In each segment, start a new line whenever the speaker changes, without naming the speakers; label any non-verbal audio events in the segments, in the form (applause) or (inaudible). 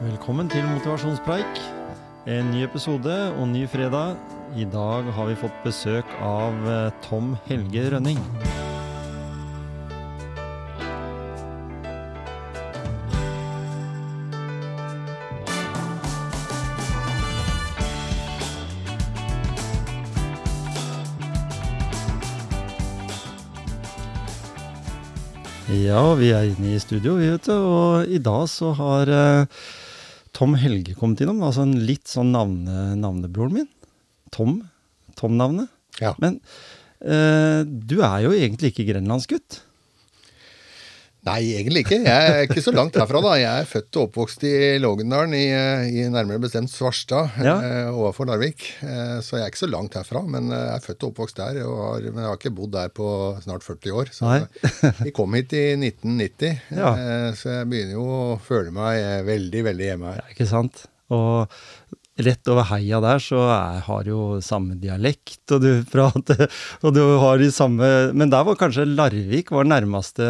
Velkommen til Motivasjonspreik. En ny episode og ny fredag. I dag har vi fått besøk av eh, Tom Helge Rønning. Ja, vi er inne i studio, vi vet du. Og i dag så har eh, Tom Helge kommet innom. Altså en litt sånn navne, navnebroren min. Tom. Tom-navnet.
Ja.
Men eh, du er jo egentlig ikke grenlandsgutt.
Nei, egentlig ikke. Jeg er ikke så langt herfra, da. Jeg er født og oppvokst i Lågendalen, i, i nærmere bestemt Svarstad
Ja.
eh, overfor Larvik. Eh, så jeg er ikke så langt herfra, men eh, jeg er født og oppvokst der. Og har, men jeg har ikke bodd der på snart 40 år. Så (laughs) vi kom hit i 1990,
Ja.
eh, så jeg begynner jo å føle meg eh, veldig, veldig hjemme her.
Ja, ikke sant? Og rett over heia der så er, har jo samme dialekt, og du prater Og du har de samme Men der var kanskje Larvik var nærmeste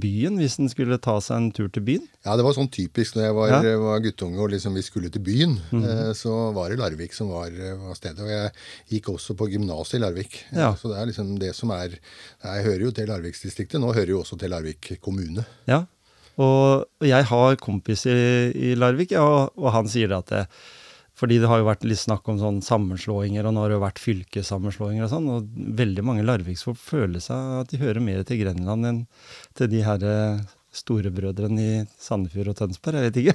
byen, hvis en skulle ta seg en tur til byen?
Ja, det var sånn typisk når jeg var,
Ja.
Var guttunge og liksom vi skulle til byen. eh, Så var det Larvik som var, var stedet. Og jeg gikk også på gymnaset i Larvik. Eh,
Ja.
Så det er liksom det som er Jeg hører jo til Larviksdistriktet. Nå hører jeg jo også til Larvik kommune.
Ja. Og jeg har kompis i, i Larvik, og, og han sier at det, fordi det har jo vært litt snakk om sånn sammenslåinger, og nå har det jo vært fylkessammenslåinger og sånn, og veldig mange larviksfolk føler seg at de hører mer til Grenland enn til de her eh, storebrødrene i Sandefjord og Tønsberg, jeg vet ikke.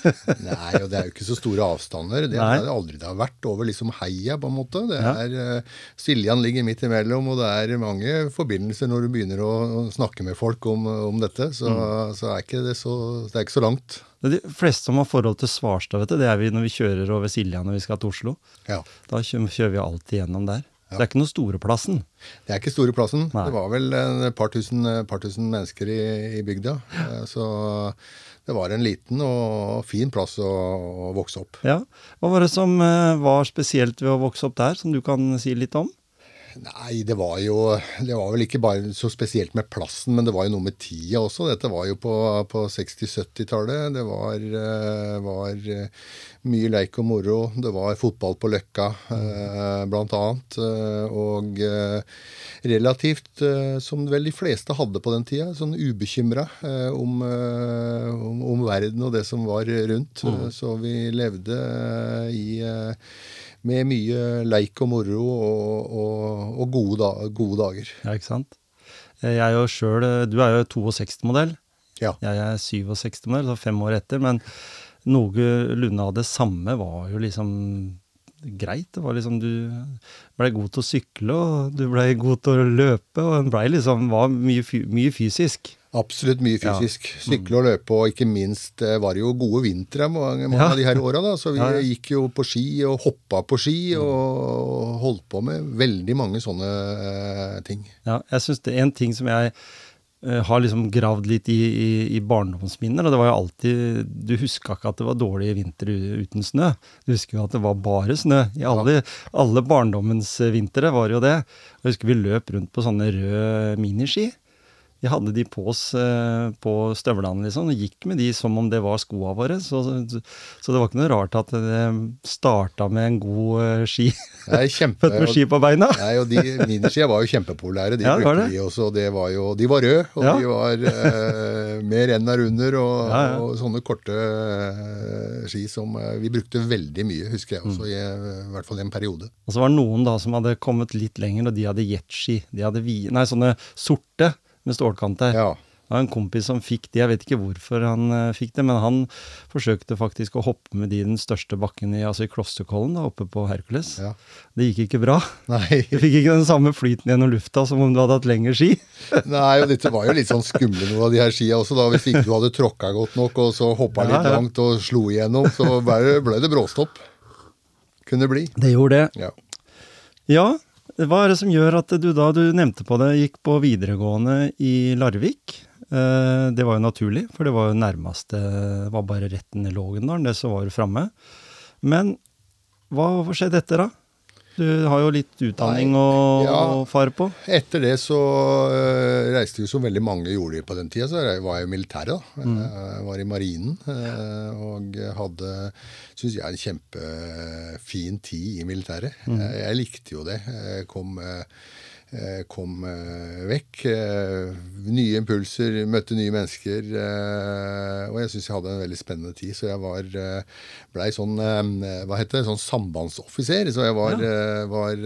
(laughs)
Nei, og det er jo ikke så store avstander. Det
har
er det aldri det har vært over liksom heia, på en måte. Det er, ja. Siljan ligger midt imellom, og det er mange forbindelser når du begynner å snakke med folk om, om dette. Så,
Mm.
så er ikke det så, det er ikke så langt.
De fleste som har forhold til Svarstad, vet du, det er vi når vi kjører over Silja når vi skal til Oslo.
Ja.
Da kjører vi alltid gjennom der. Ja. det er ikke noe store plassen.
Det er ikke store plassen.
Nei.
Det var vel et par tusen, par tusen mennesker i, i bygda. Eh, Så det var en liten og fin plass å, å vokse opp.
Ja. Hva var det som eh, var spesielt ved å vokse opp der, som du kan si litt om?
Nei, det var jo Det var vel ikke bare så spesielt med plassen, men det var jo noe med tida også. Dette var jo på, på 60-70-tallet. Det var, eh, var eh, mye leik og moro. Det var fotball på Løkka, mm. blant annet. Og relativt, som vel de fleste hadde på den tida, sånn ubekymra om, om, om verden og det som var rundt. Mm. Så vi levde i med mye leik og moro og, og, og gode, da, gode dager.
Ja, ikke sant? Eh, Jeg er jo selv, eh, Du er jo 62-modell.
Ja.
Jeg er 67-modell, så fem år etter. Men noenlunde av det samme var jo liksom greit. Det var liksom Du blei god til å sykle, og du blei god til å løpe, og en blei liksom var mye, mye fysisk.
Absolutt mye
Ja.
fysisk. Sykle og løpe, og ikke minst eh, var det jo gode vintre mange, mange
Ja.
av de her åra. Så vi
Ja, ja.
gikk jo på ski og hoppa på ski og holdt på med veldig mange sånne eh, ting.
Ja, jeg synes det er en ting som jeg eh, har liksom gravd litt i, i, i barndomsminner, og det var jo alltid Du huska ikke at det var dårlige vintre uten snø. Du husker jo at det var bare snø. I alle, alle barndommens eh, vintre var jo det. Jeg husker vi løp rundt på sånne røde miniski. Vi hadde de på oss eh, på støvlene, liksom, og gikk med de som om det var skoa våre. Så, så det var ikke noe rart at det starta med en god eh, ski.
Kjempe... (laughs)
Født med ski på beina. (laughs)
Nei, og de Miniskia var jo kjempepopulære. De
Ja,
brukte
det.
vi også. Det var jo, de var røde, og
Ja.
de var eh, med renn der under. Og,
Ja, ja.
og sånne korte eh, ski som eh, vi brukte veldig mye, husker jeg
Mm.
også, i, eh, i hvert fall i en periode.
Og så var det noen da som hadde kommet litt lenger, og de hadde jetski. De hadde vi, nei, sånne sorte med stålkanter.
Ja.
Det var en kompis som fikk de, jeg vet ikke hvorfor han eh, fikk det, men han forsøkte faktisk å hoppe med de i den største bakken i, altså i Klosterkollen, da, oppe på Hercules.
Ja.
Det gikk ikke bra.
Nei.
Du fikk ikke den samme flyten gjennom lufta som om du hadde hatt lengre ski. (laughs)
Nei, og dette var jo litt sånn skumle noe av de her skia også, da. Hvis ikke du hadde tråkka godt nok, og så hoppa
Ja,
litt langt og slo igjennom, så ble det bråstopp. Kunne det bli.
Det gjorde det.
Ja.
Ja, hva er det som gjør at du da, du nevnte på det, gikk på videregående i Larvik? Eh, Det var jo naturlig, for det var jo nærmeste, var bare retten i Lågendalen, det så var framme. Men hva skjedde etter da? Du har jo litt utdanning å
Ja.
fare på.
Etter det så uh, reiste jo som veldig mange gjorde på den tida, så var jeg i militæret. da. Jeg var i marinen Uh, og hadde, syns jeg, en kjempefin tid i militæret. Jeg, jeg likte jo det. Jeg kom, eh, kom øh, vekk. øh, Nye impulser, møtte nye mennesker. Og jeg syns jeg hadde en veldig spennende tid. Så jeg var blei sånn Hva heter det? Sånn sambandsoffiser. Så jeg var, ja. var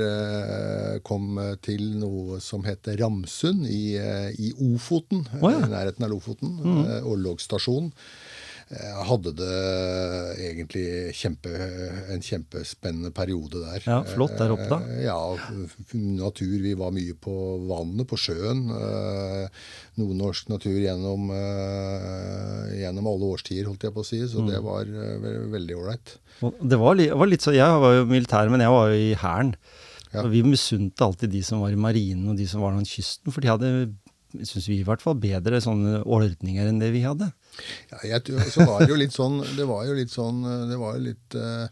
kom til noe som heter Ramsund i, i Ofoten.
Oh, ja.
I nærheten av Lofoten. Mm. Orlogsstasjon. Hadde det egentlig kjempe, en kjempespennende periode der.
Ja, flott der oppe da.
Eh, Ja, natur. Vi var mye på vannet, på sjøen. Noe Nordnorsk natur gjennom, eh, gjennom alle årstider, holdt jeg på å si. Så
Mm.
det var eh, veldig ålreit.
Det var, var litt så, Jeg var jo militær, men jeg var jo i Hæren.
Ja.
Og vi misunte alltid de som var i marinen og de som var langs kysten, for de hadde, syns vi i hvert fall, bedre sånne ordninger enn det vi hadde.
Ja, jeg, så var det jo litt sånn Det var jo litt sånn Det var jo litt uh,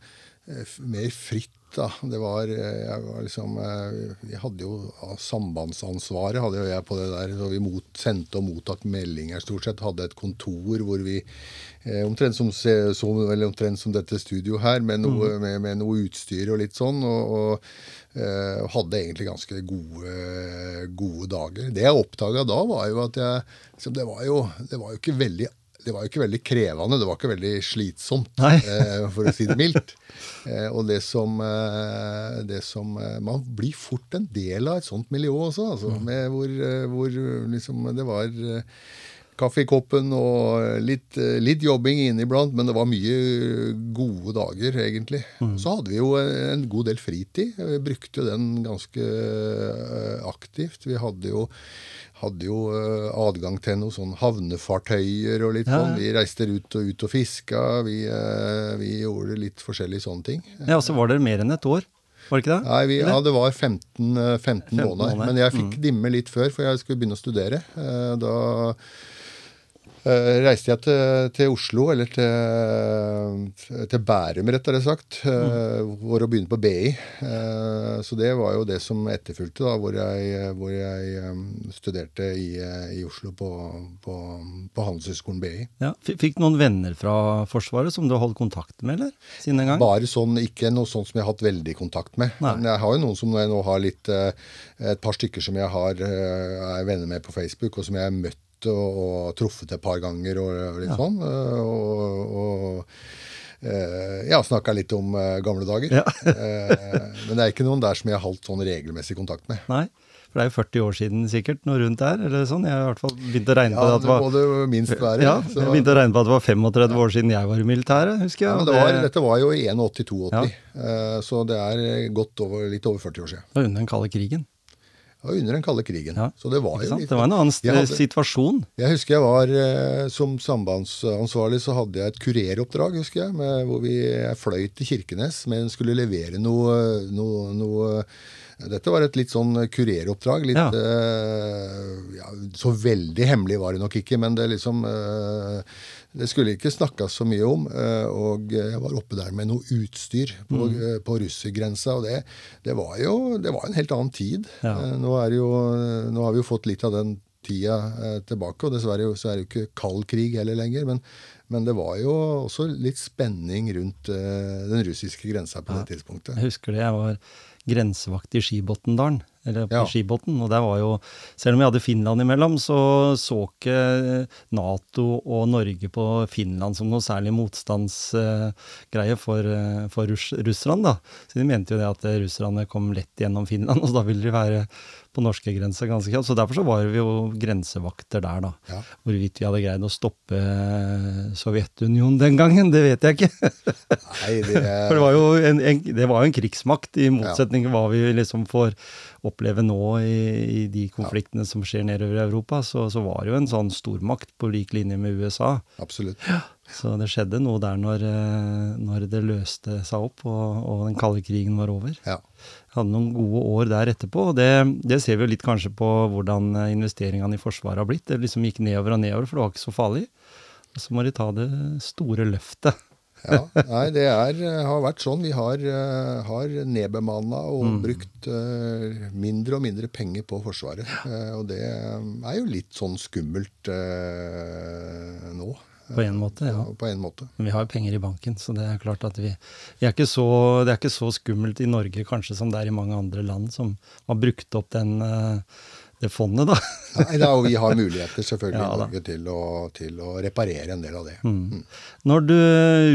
mer fritt, da. Det var eh, Jeg var liksom eh, Vi hadde jo ja, Sambandsansvaret hadde jo jeg på det der. Så vi mot, sendte og mottok meldinger stort sett. Hadde et kontor hvor vi eh, Omtrent som, som, eller omtrent som dette studioet her, med noe, med, med noe utstyr og litt sånn. og, og eh, hadde egentlig ganske gode, gode dager. Det jeg oppdaga da, var jo at jeg liksom, det, var jo, det var jo ikke veldig det var jo ikke veldig krevende, det var ikke veldig slitsomt, eh, for å si det mildt. Eh, og det som, eh, det som Man blir fort en del av et sånt miljø også, altså, med hvor, hvor liksom det var eh, kaffe i koppen og litt, eh, litt jobbing inniblant, men det var mye gode dager, egentlig. Så hadde vi jo en god del fritid. Vi brukte jo den ganske eh, aktivt. Vi hadde jo, hadde jo eh, adgang til noen sånn havnefartøyer og litt
Ja,
sånn. Vi reiste ut og ut og fiska. Vi, eh, vi gjorde litt forskjellige sånne ting.
Ja, og så var dere mer enn et år, var det ikke det?
Nei, vi, ja, det var 15, eh, 15,
15
måneder.
måneder.
Men jeg fikk dimme litt før, for jeg skulle begynne å studere. Eh, Da eh, reiste jeg til, til Oslo, eller til, til Bærum, rettere sagt, eh, for å begynne på BI. Eh, Så det var jo det som etterfulgte, da, hvor jeg, hvor jeg eh, studerte i, eh, i Oslo på, på, på Handelshøyskolen BI.
Ja. Fikk noen venner fra Forsvaret som du har holdt kontakt med, eller? Siden den gang?
Bare sånn, ikke noe sånt som jeg har hatt veldig kontakt med.
Nei.
Men jeg har jo noen som jeg nå har litt eh, Et par stykker som jeg har, eh, er venner med på Facebook, og som jeg har møtt og, og truffet et par ganger og, litt
Ja.
sånn. eh, Og, og Uh, ja, snakka litt om uh, gamle dager.
Ja.
uh, (laughs) men det er ikke noen der som jeg har holdt sånn regelmessig kontakt med.
Nei? For det er jo 40 år siden sikkert, noe rundt der, eller sånn. Jeg har i hvert fall begynt å regne på
Ja,
det at
det
det var
må det minst være.
ja,
så-
jeg begynte å regne på at det var 35 år siden jeg var i militæret, husker jeg.
ja, men det var,
det
dette var jo i 81-82, eh, så det er godt over, litt over 40 år siden.
var under den kalde krigen.
Var under den kalde krigen.
Ja,
Så det var jo litt
Det var en annen
Jeg hadde-
situasjon.
Jeg husker jeg var eh, som sambandsansvarlig, så hadde jeg et kureroppdrag, husker jeg, med, hvor vi jeg fløy til Kirkenes, men skulle levere noe, noe, noe Dette var et litt sånn kureroppdrag. Litt
Ja.
Uh, ja, Så veldig hemmelig var det nok ikke, men det liksom eh, Det skulle ikke snakkes så mye om. eh, og jeg var oppe der med noe utstyr på,
Mm.
eh, på russergrensa, og det, det var jo det var en helt annen tid.
Ja.
Eh, nå, jo, nå har vi jo fått litt av den tida tilbake, og dessverre så er det jo ikke kald krig heller lenger. Men, men det var jo også litt spenning rundt den russiske grensa på det tidspunktet.
Jeg husker det, jeg var grensevakt i Skibotndalen, eller på
Ja.
Skibotn, og der var jo, selv om vi hadde Finland imellom, så så ikke Nato og Norge på Finland som noe særlig motstandsgreie for, for russ, russerne, da. Så de mente jo det at russerne kom lett gjennom Finland, (laughs) og da ville de være på norskegrensa ganske kjapt. Så derfor så var vi jo grensevakter der, da.
Ja.
Hvorvidt vi hadde greid å stoppe eh, Sovjetunionen den gangen, det vet jeg ikke.
Nei, det, (laughs)
For det var jo en, en, det var jo en krigsmakt, i motsetning til hva vi liksom får oppleve nå i, i de konfliktene som skjer nedover i Europa. Så, så var det jo en sånn stormakt på lik linje med USA.
absolutt.
Så det skjedde noe der når, eh, når det løste seg opp og, og den kalde krigen var over.
Ja.
Hadde noen gode år der etterpå, og det, det ser vi jo litt kanskje på hvordan eh, investeringene i Forsvaret har blitt. Det liksom gikk nedover og nedover, for det var ikke så farlig. Og så må de ta det store løftet. (laughs)
Ja, nei, det er, har vært sånn. Vi har, uh, har nedbemanna og
Mm.
brukt mindre og mindre penger på Forsvaret. Og det er jo litt sånn skummelt nå.
På en måte, ja.
På en måte.
Men vi har jo penger i banken, så det er klart at vi, vi er ikke så, Det er ikke så skummelt i Norge kanskje som det er i mange andre land som har brukt opp den, eh, det fondet, da.
Nei, da, og vi har muligheter selvfølgelig (laughs)
Ja,
i. Norge til å, til å reparere en del av det.
Mm. Når du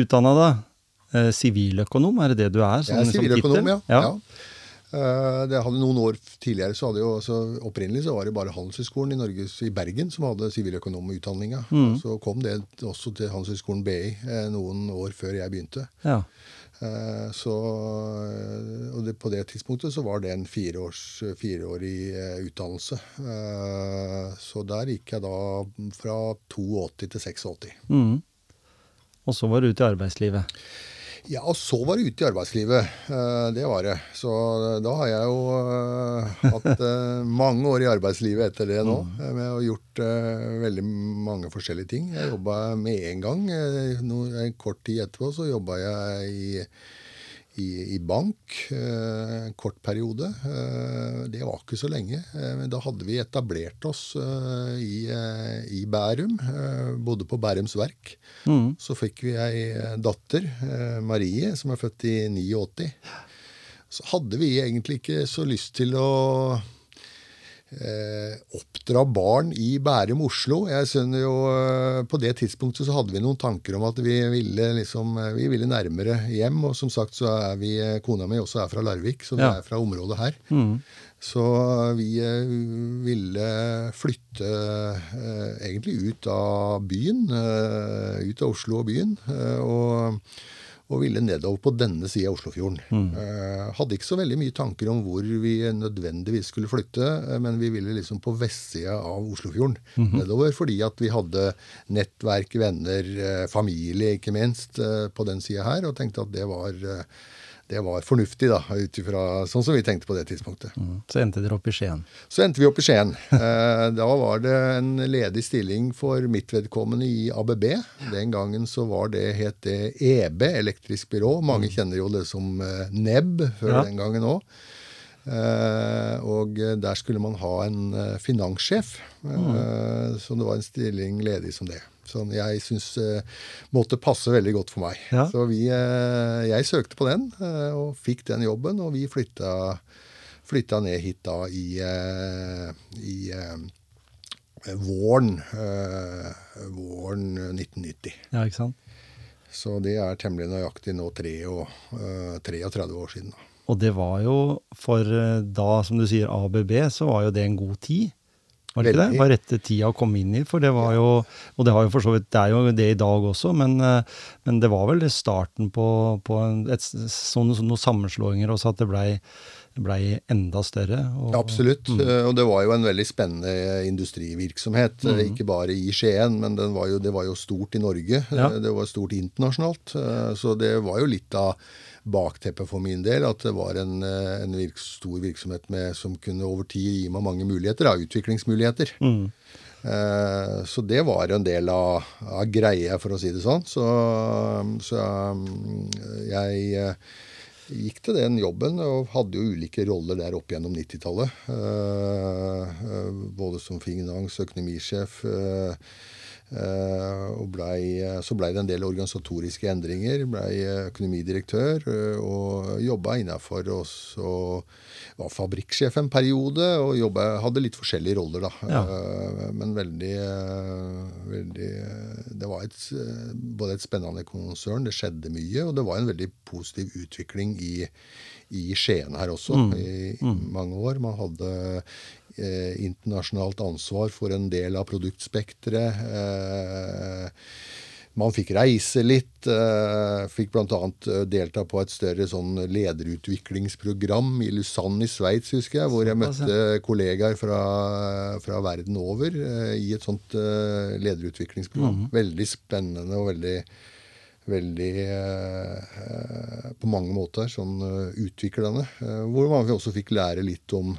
utdanna deg, eh, siviløkonom, er det det du er?
Som, Jeg er siviløkonom, ja. ja. Eh, Det hadde Noen år tidligere så hadde jo altså, Opprinnelig så var det bare Handelshøyskolen i Norge, i Bergen som hadde siviløkonomutdanninga.
Mm.
Så kom det også til Handelshøyskolen BI eh, noen år før jeg begynte.
Ja.
Eh, Så, og det, på det tidspunktet så var det en fireårs, fireårig utdannelse. Så der gikk jeg da fra 82 til 86.
Mm. Og så var du ute i arbeidslivet.
Ja, og så var det ute i arbeidslivet. Eh, Det var det. Så da har jeg jo eh, hatt eh, (laughs) mange år i arbeidslivet etter det nå. eh, Med å gjort eh, veldig mange forskjellige ting. Jeg jobba med en gang. eh, En kort tid etterpå så jobba jeg i, i, i bank eh, kort periode. Eh, Det var ikke så lenge. eh, Men da hadde vi etablert oss eh, i, eh, i Bærum. eh, Bodde på Bærums Verk.
Mm.
Så fikk vi ei datter, Marie, som er født i 89. Så hadde vi egentlig ikke så lyst til å oppdra barn i Bærum, Oslo. Jeg synes jo, eh, På det tidspunktet så hadde vi noen tanker om at vi ville, liksom, eh, vi ville nærmere hjem. Og som sagt så er vi, eh, kona mi også er fra Larvik, så vi
Ja.
er fra området her.
Mm.
Så vi eh, ville flytte eh, egentlig ut av byen, eh, ut av Oslo og byen, eh, og, og ville nedover på denne sida av Oslofjorden. Eh, hadde ikke så veldig mye tanker om hvor vi nødvendigvis skulle flytte, eh, men vi ville liksom på vestsida av Oslofjorden nedover, fordi at vi hadde nettverk, venner, eh, familie ikke minst, på den sida her, og tenkte at det var det var fornuftig, da, ut ifra sånn som vi tenkte på det tidspunktet.
Mm. Så endte dere opp i Skien.
Så endte vi opp i Skien. (laughs) Eh, da var det en ledig stilling for mitt vedkommende i ABB. Den gangen så var det, het det EB, elektrisk byrå. Mange kjenner jo det som eh, NEB før
Ja.
den gangen òg. Eh, og der skulle man ha en finanssjef. mm. Så det var en stilling ledig som det. Som jeg syns eh, måtte passe veldig godt for meg.
Ja.
Så vi, eh, jeg søkte på den eh, og fikk den jobben, og vi flytta, flytta ned hit da i, i våren, våren 1990.
Ja, ikke sant?
Så det er temmelig nøyaktig nå tre og, eh, 33 år siden. da.
Og det var jo for da, som du sier, ABB, så var jo det en god tid. Var det ikke
det?
det? Var rette tida å komme inn i. For det var jo Og det har jo vidt Det er jo det i dag også, men, eh, men det var vel starten på, på en, et, sånne, noen sammenslåinger også, at det blei ble enda større. Og,
Absolutt. Mm. Og det var jo en veldig spennende industrivirksomhet. Mm. Ikke bare i Skien, men den var jo, det var jo stort i Norge.
Ja.
Eh, Det var stort internasjonalt. eh, Så det var jo litt av bakteppet for min del. At det var en, eh, en virk, stor virksomhet med, som kunne over tid gi meg mange muligheter. Da, utviklingsmuligheter.
Mm.
Eh, Så det var en del av, av greia, for å si det sånn. Så, så um, jeg eh, gikk til den jobben og hadde jo ulike roller der opp gjennom 90-tallet. Eh, eh, Både som finans- og økonomisjef. eh, eh, og ble, så blei det en del organisatoriske endringer. Blei økonomidirektør eh, og jobba innafor oss. og var fabrikksjef en periode og jobba, hadde litt forskjellige roller, da.
Ja.
Eh, Men veldig, eh, veldig eh, Det var et, eh, både et spennende konsern, det skjedde mye, og det var en veldig positiv utvikling i, i Skien her også i, i mange år. Man hadde eh, internasjonalt ansvar for en del av produktspekteret. Eh, man fikk reise litt. Eh, fikk bl.a. delta på et større sånn lederutviklingsprogram i Lausanne i Sveits, husker jeg, hvor jeg møtte kollegaer fra, fra verden over eh, i et sånt eh, lederutviklingsprogram. Veldig spennende og veldig Veldig eh, på mange måter sånn eh, utviklende. Eh, hvor man også fikk lære litt om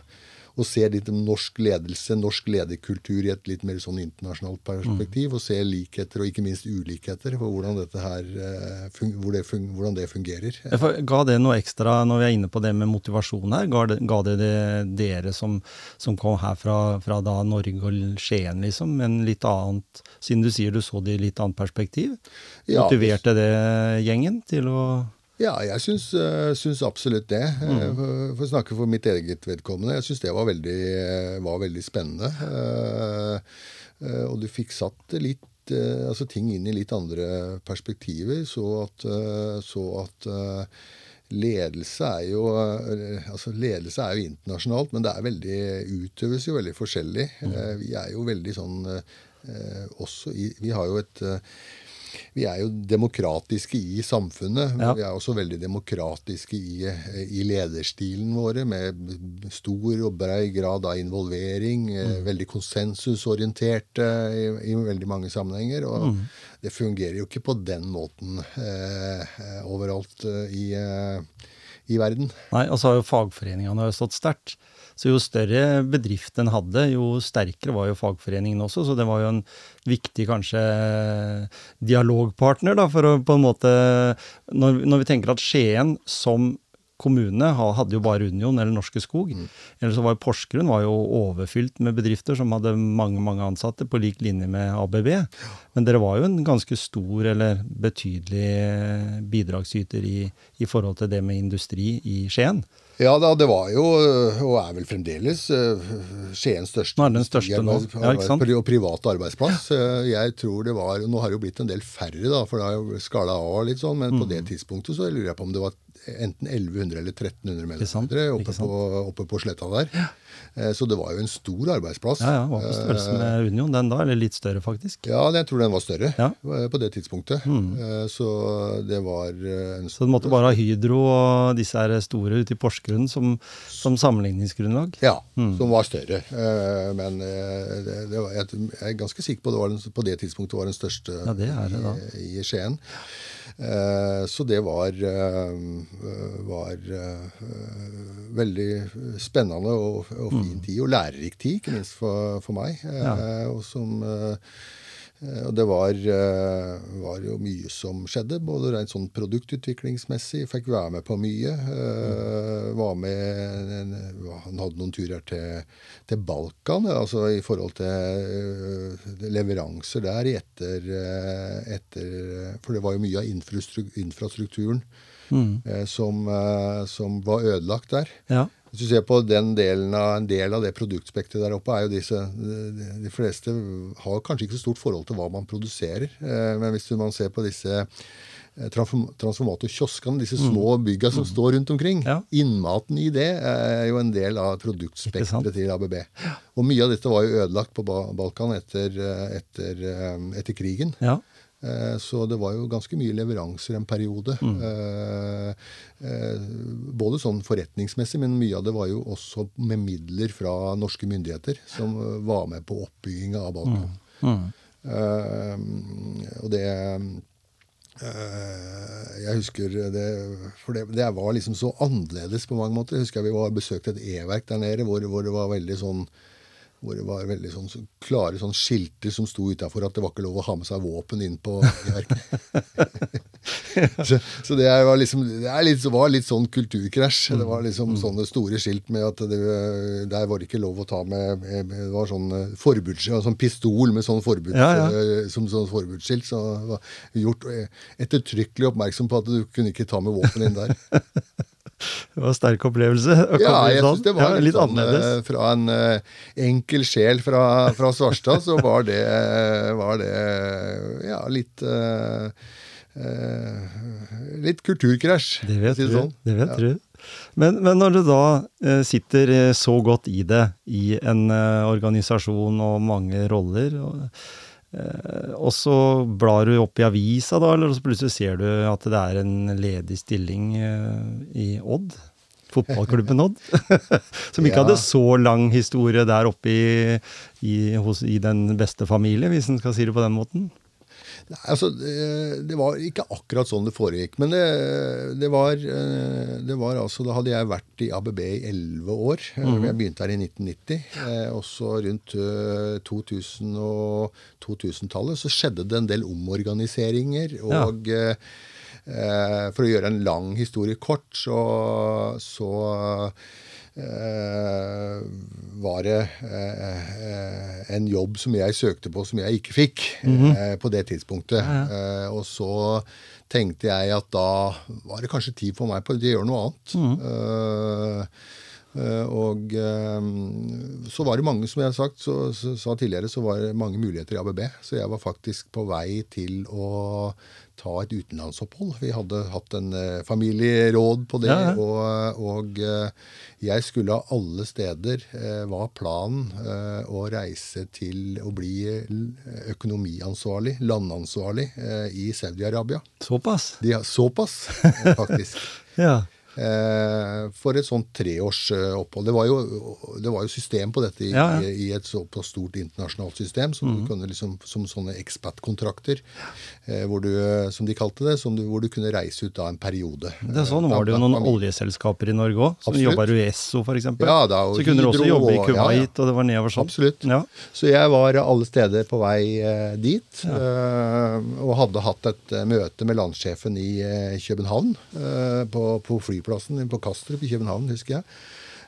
og ser litt om norsk ledelse, norsk lederkultur i et litt mer sånn internasjonalt perspektiv. Og ser likheter og ikke minst ulikheter for hvordan, dette her, det, hvordan det fungerer.
Ga det noe ekstra når vi er inne på det med motivasjon her? Ga det, ga det, det dere som, som, kom her fra, fra da Norge og Skien, liksom, men litt annet, siden du sier du så det i litt annet perspektiv? Motiverte det gjengen til å
ja, jeg syns, uh, syns absolutt det. Mm. Uh, for å snakke for mitt eget vedkommende. Jeg syns det var veldig, var veldig spennende. Og du fikk satt litt altså ting inn i litt andre perspektiver. Så at, så at ledelse er jo altså ledelse er jo internasjonalt, men det er veldig, utøves jo veldig forskjellig. Mm. Vi er jo veldig sånn også i, Vi har jo et vi er jo demokratiske i samfunnet, ja. vi er også veldig demokratiske i, i, lederstilen våre, med stor og brei grad av involvering. Eh, mm. Veldig konsensusorienterte i, i, veldig mange sammenhenger. Og mm. det fungerer jo ikke på den måten eh, overalt eh, i, eh, i verden.
Nei, og så har jo fagforeningene stått sterkt. Så jo større bedrift en hadde, jo sterkere var jo fagforeningen også. Så det var jo en viktig kanskje dialogpartner, da, for å på en måte Når, når vi tenker at Skien som kommune hadde jo bare Union eller Norske Skog. Mm. Eller så var jo Porsgrunn var jo overfylt med bedrifter som hadde mange mange ansatte, på lik linje med ABB. Men dere var jo en ganske stor eller betydelig bidragsyter i, i forhold til det med industri i Skien.
Ja da, det var jo, og er vel fremdeles, eh, Skiens største,
nå er den største nå. Ja, ikke sant?
og private arbeidsplass. Eh, jeg tror det var, Nå har det jo blitt en del færre, da, for det har jo skala av litt sånn, men mm. på det tidspunktet så lurer jeg på om det var enten 1100 eller 1300 medarbeidere oppe, på, oppe på sletta der. Ja. Eh, så det var jo en stor arbeidsplass.
Ja, ja, Var på størrelse med eh, Union den da, eller litt større faktisk?
Ja, jeg tror den var større ja. Eh, på det tidspunktet. Mm. Så det var en
Så du måtte bare ha Hydro og disse her store ute i Porsgrunn som, som sammenligningsgrunnlag?
Ja, mm. som var større. Men det, det var, jeg er ganske sikker på at det var den, på det tidspunktet var den største
ja, det det
i, i Skien. Så det var, var veldig spennende og, og fin mm. tid, og lærerik tid, ikke minst for, for meg. Ja. Eh, og som eh, og det var, eh, var, jo mye som skjedde, både rent sånn produktutviklingsmessig. Fikk være med på mye. Mm. Var med Han hadde noen turer til, til Balkan, altså i forhold til leveranser der etter, etter For det var jo mye av infrastrukturen mm. som, som, var ødelagt der. Ja. Hvis du ser på den delen av, En del av det produktspekteret der oppe, er jo disse de, de, fleste har kanskje ikke så stort forhold til hva man produserer. Eh, men hvis man ser på disse eh, transformatorkioskene, disse mm. små bygga som mm. står rundt omkring. Ja. Innmaten i det er jo en del av produktspekteret til ABB. Og mye av dette var jo ødelagt på Balkan etter, eh, etter, etter krigen. Ja. Eh, så det var jo ganske mye leveranser en periode. Mm. Eh, eh, både sånn forretningsmessig, men mye av det var jo også med midler fra norske myndigheter som var med på oppbygginga av Balkan. Mm. Mm. Og det jeg husker det, For det, det, var liksom så annerledes på mange måter. Jeg husker vi var besøkte et e-verk der nede hvor, hvor det var veldig sånn hvor det var veldig sånn, så klare sånn skilter som sto utafor at det var ikke lov å ha med seg våpen inn på verket. (laughs) så, så, det, var liksom, det litt, var litt sånn kulturkrasj. Det var liksom mm. sånne store skilt med at det, der var det ikke lov å ta med, med Det var sånn eh, forbuds, sånn pistol med sånn, forbud, ja, ja. Eh, som sånn forbudsskilt. Så var gjort ettertrykkelig oppmerksom på at du kunne ikke ta med våpen inn der. (laughs)
Det var en sterk opplevelse.
Ja, jeg synes det var ja, litt, sånn, annerledes. Eh, fra en uh, enkel sjel fra, fra Svarstad, så var det, var det ja, litt uh, Litt kulturkrasj.
Det vet du. Sånn. Det vet ja. du. Men, men, når du da sitter så godt i det, i en organisasjon og mange roller og Eh, og så blar du opp i avisa, da, eller så plutselig ser du at det er en ledig stilling eh, i Odd. Fotballklubben Odd. (laughs) Som ikke ja. hadde så lang historie der oppe i, i, hos, i den beste familie, hvis en skal si det på den måten.
Nei, altså, det, var ikke akkurat sånn det foregikk. Men det, det, var, eh, det var altså Da hadde jeg vært i ABB i elleve år. Mm. Jeg begynte her i 1990. Eh, også rundt 2000 og 2000-tallet så skjedde det en del omorganiseringer. Og ja. for å gjøre en lang historie kort, så, så var det eh, en jobb som jeg søkte på som jeg ikke fikk mm -hmm. på det tidspunktet. Ja. og så tenkte jeg at da var det kanskje tid for meg på å gjøre noe annet. Mm -hmm. og så var det mange, som jeg har sagt, så, så, sa tidligere, så var det mange muligheter i ABB. Så jeg var faktisk på vei til å ta et utenlandsopphold. Vi hadde hatt en uh, familieråd på det. Ja, ja. Og, og uh, jeg skulle av alle steder, var planen å reise til å bli økonomiansvarlig, landansvarlig, i Saudi-Arabia.
Såpass?
De, såpass, (laughs) faktisk. ja. Eh, for et sånt treårsopphold. Det, var jo, det var jo system på dette i, ja, ja. i, et såpass stort internasjonalt system, som, mm. kunne liksom, som sånne expat-kontrakter, eh, som de kalte det, du, hvor du kunne reise ut da en periode.
Det er sånn var det jo noen oljeselskaper i Norge òg, som jobba i Uesso f.eks. Ja, så kunne du også jobbe i Kuwait, og det var nedover sånn.
Absolutt. Så jeg var alle steder på vei eh, dit, eh, og hadde hatt et eh, møte med landssjefen i eh, København på, på flyplassen flyplassen på Kastrup i København, husker jeg.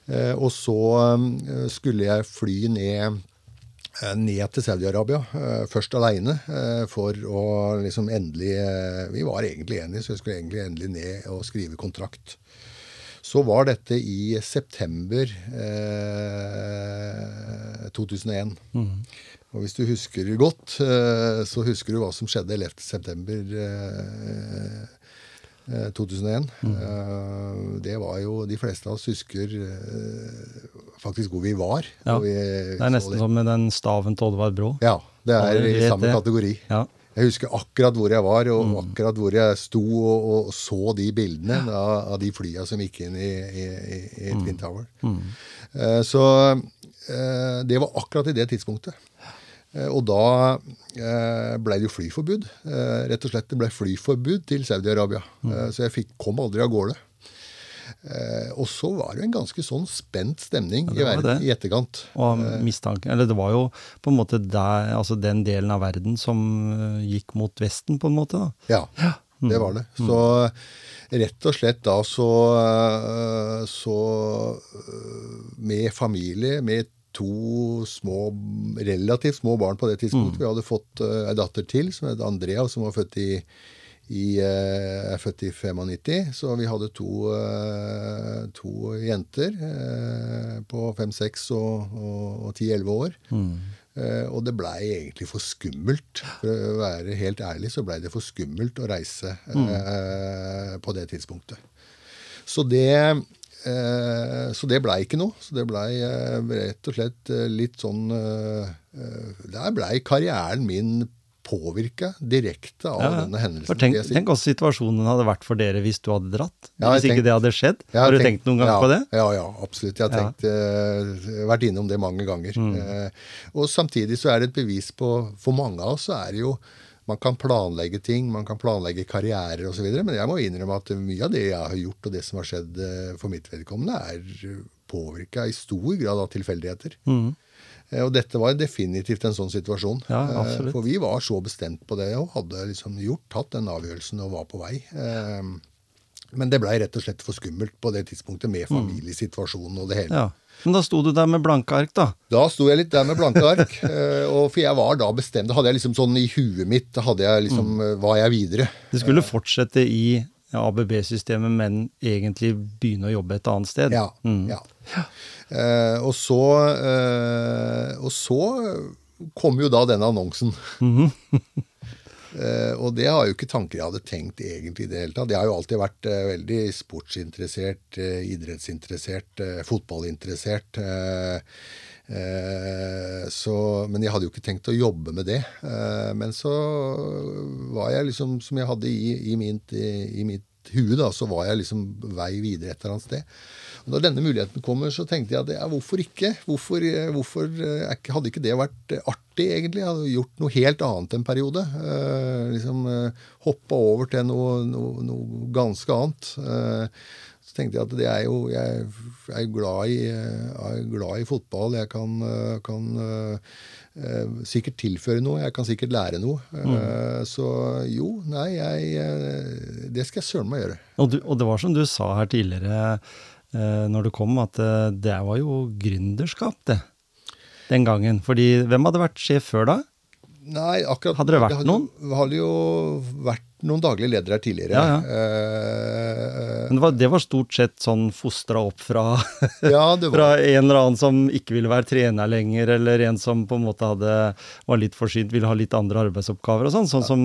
Eh, og så eh, skulle jeg fly ned eh, ned til Saudi-Arabia, først aleine, for å liksom endelig Vi var egentlig enige, så jeg skulle egentlig endelig ned og skrive kontrakt. Så var dette i september eh, 2001. Mm. Og hvis du husker godt, så husker du hva som skjedde 11. september eh, 2001. Mm. Eh, det var jo De fleste av oss husker eh, faktisk hvor vi var.
Ja,
vi
det er nesten som med den staven til Oddvar Brå.
Ja, det er i samme det. kategori. Ja. Jeg husker akkurat hvor jeg var, og mm. akkurat hvor jeg sto og, og så de bildene ja. av, av, de flya som gikk inn i, i, i Twin mm. Tower. Mm. Så det var akkurat i det tidspunktet. Eh, og da eh, ble det jo flyforbud. Eh, rett og slett det ble flyforbud til Saudi-Arabia. Mm. Så jeg fikk, kom aldri av gårde. Og så var det en ganske sånn spent stemning ja, i verden i etterkant.
Og mistanke, eller Det var jo på en måte der, altså den delen av verden som gikk mot Vesten, på en måte. da.
Ja, ja. Mm. det var det. Mm. Så rett og slett da så, så Med familie, med to små, relativt små barn på det tidspunktet. Mm. Vi hadde fått uh, ei datter til som het Andrea, som var født i, i, uh, er født i 95. Så vi hadde to, uh, to jenter uh, på 5, 6 og, og, 10-11 år. Mm. og det blei egentlig for skummelt. For å være helt ærlig så blei det for skummelt å reise mm. på det tidspunktet. Så det Eh, så det blei ikke noe. Så det blei eh, rett og slett eh, litt sånn Der blei karrieren min påvirka direkte av ja, denne hendelsen.
Tenk, tenk også situasjonen hadde vært for dere hvis du hadde dratt. Ja, hvis tenkt, ikke det hadde skjedd. Har du tenkt, noen gang
ja,
på det?
Ja, ja, absolutt. Jeg har tenkt, uh, vært innom det mange ganger. Mm. Uh, og samtidig så er det et bevis på For mange av oss så er det jo man kan planlegge ting, man kan planlegge karrierer osv. Men jeg må innrømme at mye av det jeg har gjort, og det som har skjedd eh, for mitt vedkommende, er påvirka i stor grad av tilfeldigheter. Mm. Eh, og dette var definitivt en sånn situasjon. Ja, eh, for vi var så bestemt på det og hadde liksom gjort, tatt den avgjørelsen og var på vei. Men det blei rett og slett for skummelt på det tidspunktet med mm. familiesituasjonen og det hele. Ja.
Men da sto du der med blanke ark, da?
Da sto jeg litt der med blanke ark. (laughs) Eh, og for jeg var da bestemt. Da hadde jeg liksom sånn i huet mitt da hadde jeg liksom, mm. Eh, var jeg videre.
Du skulle fortsette i ABB-systemet, men egentlig begynne å jobbe et annet sted?
Ja. Mm. ja. Uh, og så uh, Og så kom jo da denne annonsen. Mm -hmm. (laughs) Uh, og det har jo ikke tanker jeg hadde tenkt egentlig i det hele tatt. Jeg har jo alltid vært uh, veldig sportsinteressert, uh, idrettsinteressert, fotballinteressert. Så, men jeg hadde jo ikke tenkt å jobbe med det. men så var jeg liksom, som jeg hadde i, i, mitt, i, mitt hue da, så var jeg liksom vei videre et eller annet sted. Og Da denne muligheten kommer, så tenkte jeg at ja, hvorfor ikke? Hvorfor, hvorfor hadde ikke det vært artig, egentlig? Jeg hadde gjort noe helt annet en periode. Eh, liksom eh, Hoppa over til noe, noe, noe ganske annet. Eh, så tenkte jeg at det er jo Jeg er glad i, er glad i fotball. Jeg kan, kan uh, sikkert tilføre noe. Jeg kan sikkert lære noe. Mm. så jo, nei, jeg Det skal jeg søren meg gjøre.
Og, du, og, det var som du sa her tidligere uh, når du kom, at det var jo gründerskap, det. Den gangen. Fordi hvem hadde vært sjef før da?
Nei, akkurat
Hadde det vært det hadde, noen?
Det hadde jo vært noen daglige ledere her tidligere.
Ja, ja. Uh, Men det var, det var, stort sett sånn fostra opp fra, (laughs) ja, fra en eller annen som ikke ville være trener lenger, eller en som på en måte hadde, var litt forsynt, ville ha litt andre arbeidsoppgaver og sånn. Sånn som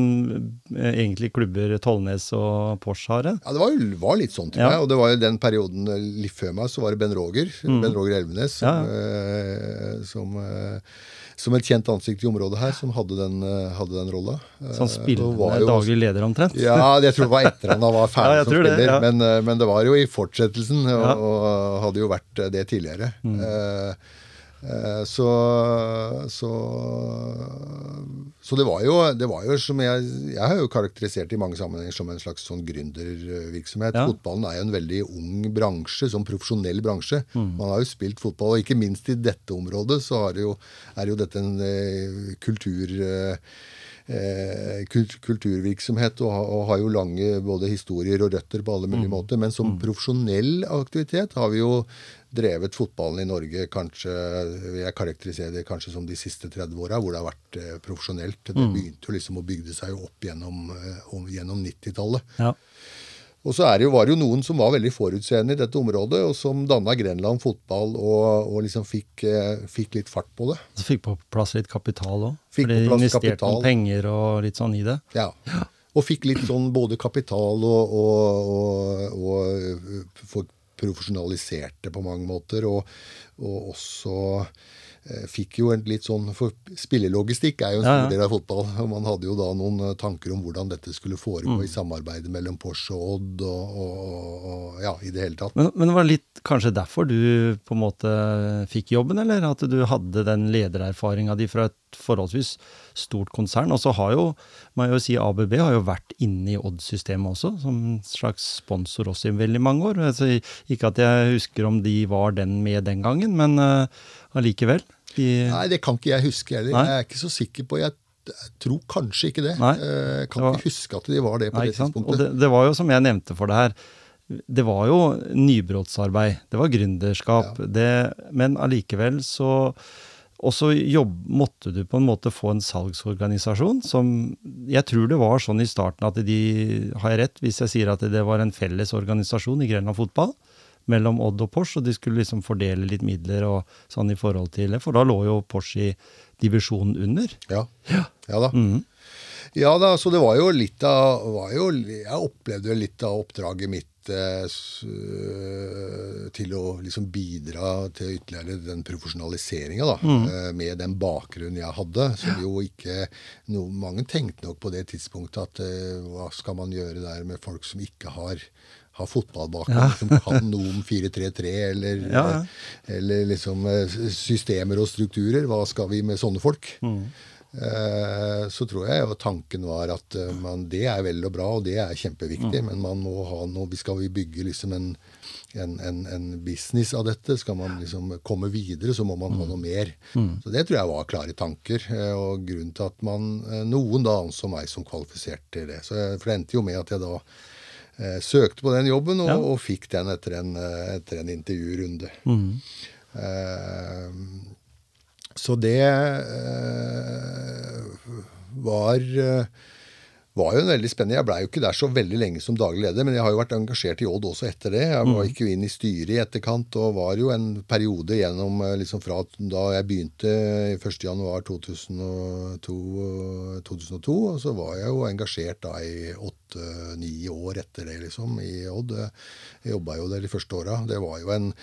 uh, egentlig klubber Tollnes og Porsche har.
Ja, det var, var litt sånn til meg. Og det var jo den perioden litt før meg, så var det Ben Roger. Mm. Ben Roger Elvenes som, uh, som som et kjent ansikt i området her, som hadde den, eh, hadde den rolla.
spilte jo, daglig leder, omtrent?
Ja, jeg tror det var etter han var (laughs) ferdig ja, som spiller. Det, ja. men, eh, men, det var jo i fortsettelsen, og, og hadde jo vært det tidligere. Mm. Uh, Eh, så, så, så det, var jo, det var jo som jeg, jeg har jo karakterisert i mange sammenhenger som en slags sånn gründervirksomhet. Ja. Fotballen er jo en veldig ung bransje, som profesjonell bransje. Mm. Man har jo spilt fotball, og ikke minst i dette området så jo, er jo dette en eh, kultur... Eh, eh kulturvirksomhet og, og, har jo lange både historier og røtter på alle mulige mm. måter. Men som mm. profesjonell aktivitet har vi jo drevet fotballen i Norge kanskje jeg karakteriserer det kanskje som de siste 30 åra, hvor det har vært eh, profesjonelt. Det mm. begynte jo liksom å bygge seg opp gjennom, eh, gjennom 90-tallet. Ja. Og så det jo, var det jo noen som var veldig forutseende i dette området, og som danna Grenland fotball og, og liksom fikk, eh, fikk, litt fart på det.
Så fikk på plass litt kapital òg? For de investerte noen penger og litt sånn i det?
Ja. Og fikk litt sånn både kapital og, og, og, og profesjonaliserte på mange måter. Og, og også fikk jo en litt sånn For spillelogistikk er jo en stor ja, ja. del av fotball. og (laughs) Man hadde jo da noen eh, tanker om hvordan dette skulle foregå mm. i samarbeidet mellom Porsche og Odd og, og, og, ja, i det hele tatt.
Men, men det litt kanskje derfor du på en måte fikk jobben, eller? At du hadde den ledererfaringa di fra et forholdsvis stort konsern. Og så har jo, må jeg jo si, ABB har jo vært inne i Odd-systemet også, som en slags sponsor også i veldig mange år. Altså, ikke at jeg husker om de var den med den gangen, men uh, De...
Nei, det kan ikke jeg huske heller. Jeg er ikke så sikker på. Jeg tror kanskje ikke det. Nei, eh, jeg kan var, ikke huske at de var det på nei, det tidspunktet.
Det, det, var jo som jeg nevnte for det her, det var jo nybrottsarbeid. Det var gründerskap. Ja. men allikevel så og så måtte du på en måte få en salgsorganisasjon som Jeg tror det var sånn i starten at de Har jeg rett hvis jeg sier at det var en felles organisasjon i Grenland fotball? Mellom Odd og Porsch, og de skulle liksom fordele litt midler og sånn i forhold til det. For da lå jo Porsch i divisjonen under.
Ja. Ja, ja da. Mm -hmm. Ja da, så det var jo litt av var jo, Jeg opplevde litt av oppdraget mitt Eh, til å liksom bidra til ytterligere den profesjonaliseringa, da. Mm. Eh, med den bakgrunnen jeg hadde. Som jo ikke no, Mange tenkte nok på det tidspunktet at eh, hva skal man gjøre der med folk som ikke har har fotballbakgrunn, ja. som kan noe om 4-3-3 eller, ja, ja. eller liksom systemer og strukturer. Hva skal vi med sånne folk? Mm. Eh, så tror jeg jo tanken var at eh, man, det er vel og bra, og det er kjempeviktig, mm. men man må ha noe vi Skal vi bygge liksom en, en, en, en, business av dette, skal man liksom komme videre, så må man mm. ha noe mer. Mm. Så det tror jeg var klare tanker, eh, og grunnen til at man Noen da anså meg som kvalifisert til det. Så jeg, for det endte jo med at jeg da eh, søkte på den jobben, og, ja. og fikk den etter en, etter en intervjurunde. Mm. Eh, så det eh, var, eh, var jo en veldig spennende Jeg blei jo ikke der så veldig lenge som daglig leder, men jeg har jo vært engasjert i Odd også etter det. Jeg var ikke mm. inn i styret i etterkant, og var jo en periode gjennom eh, liksom fra da jeg begynte 1.1.2002, 2002, og så var jeg jo engasjert da i åtte-ni år etter det, liksom, i Odd. Jeg jobba jo der de første åra. Det var jo en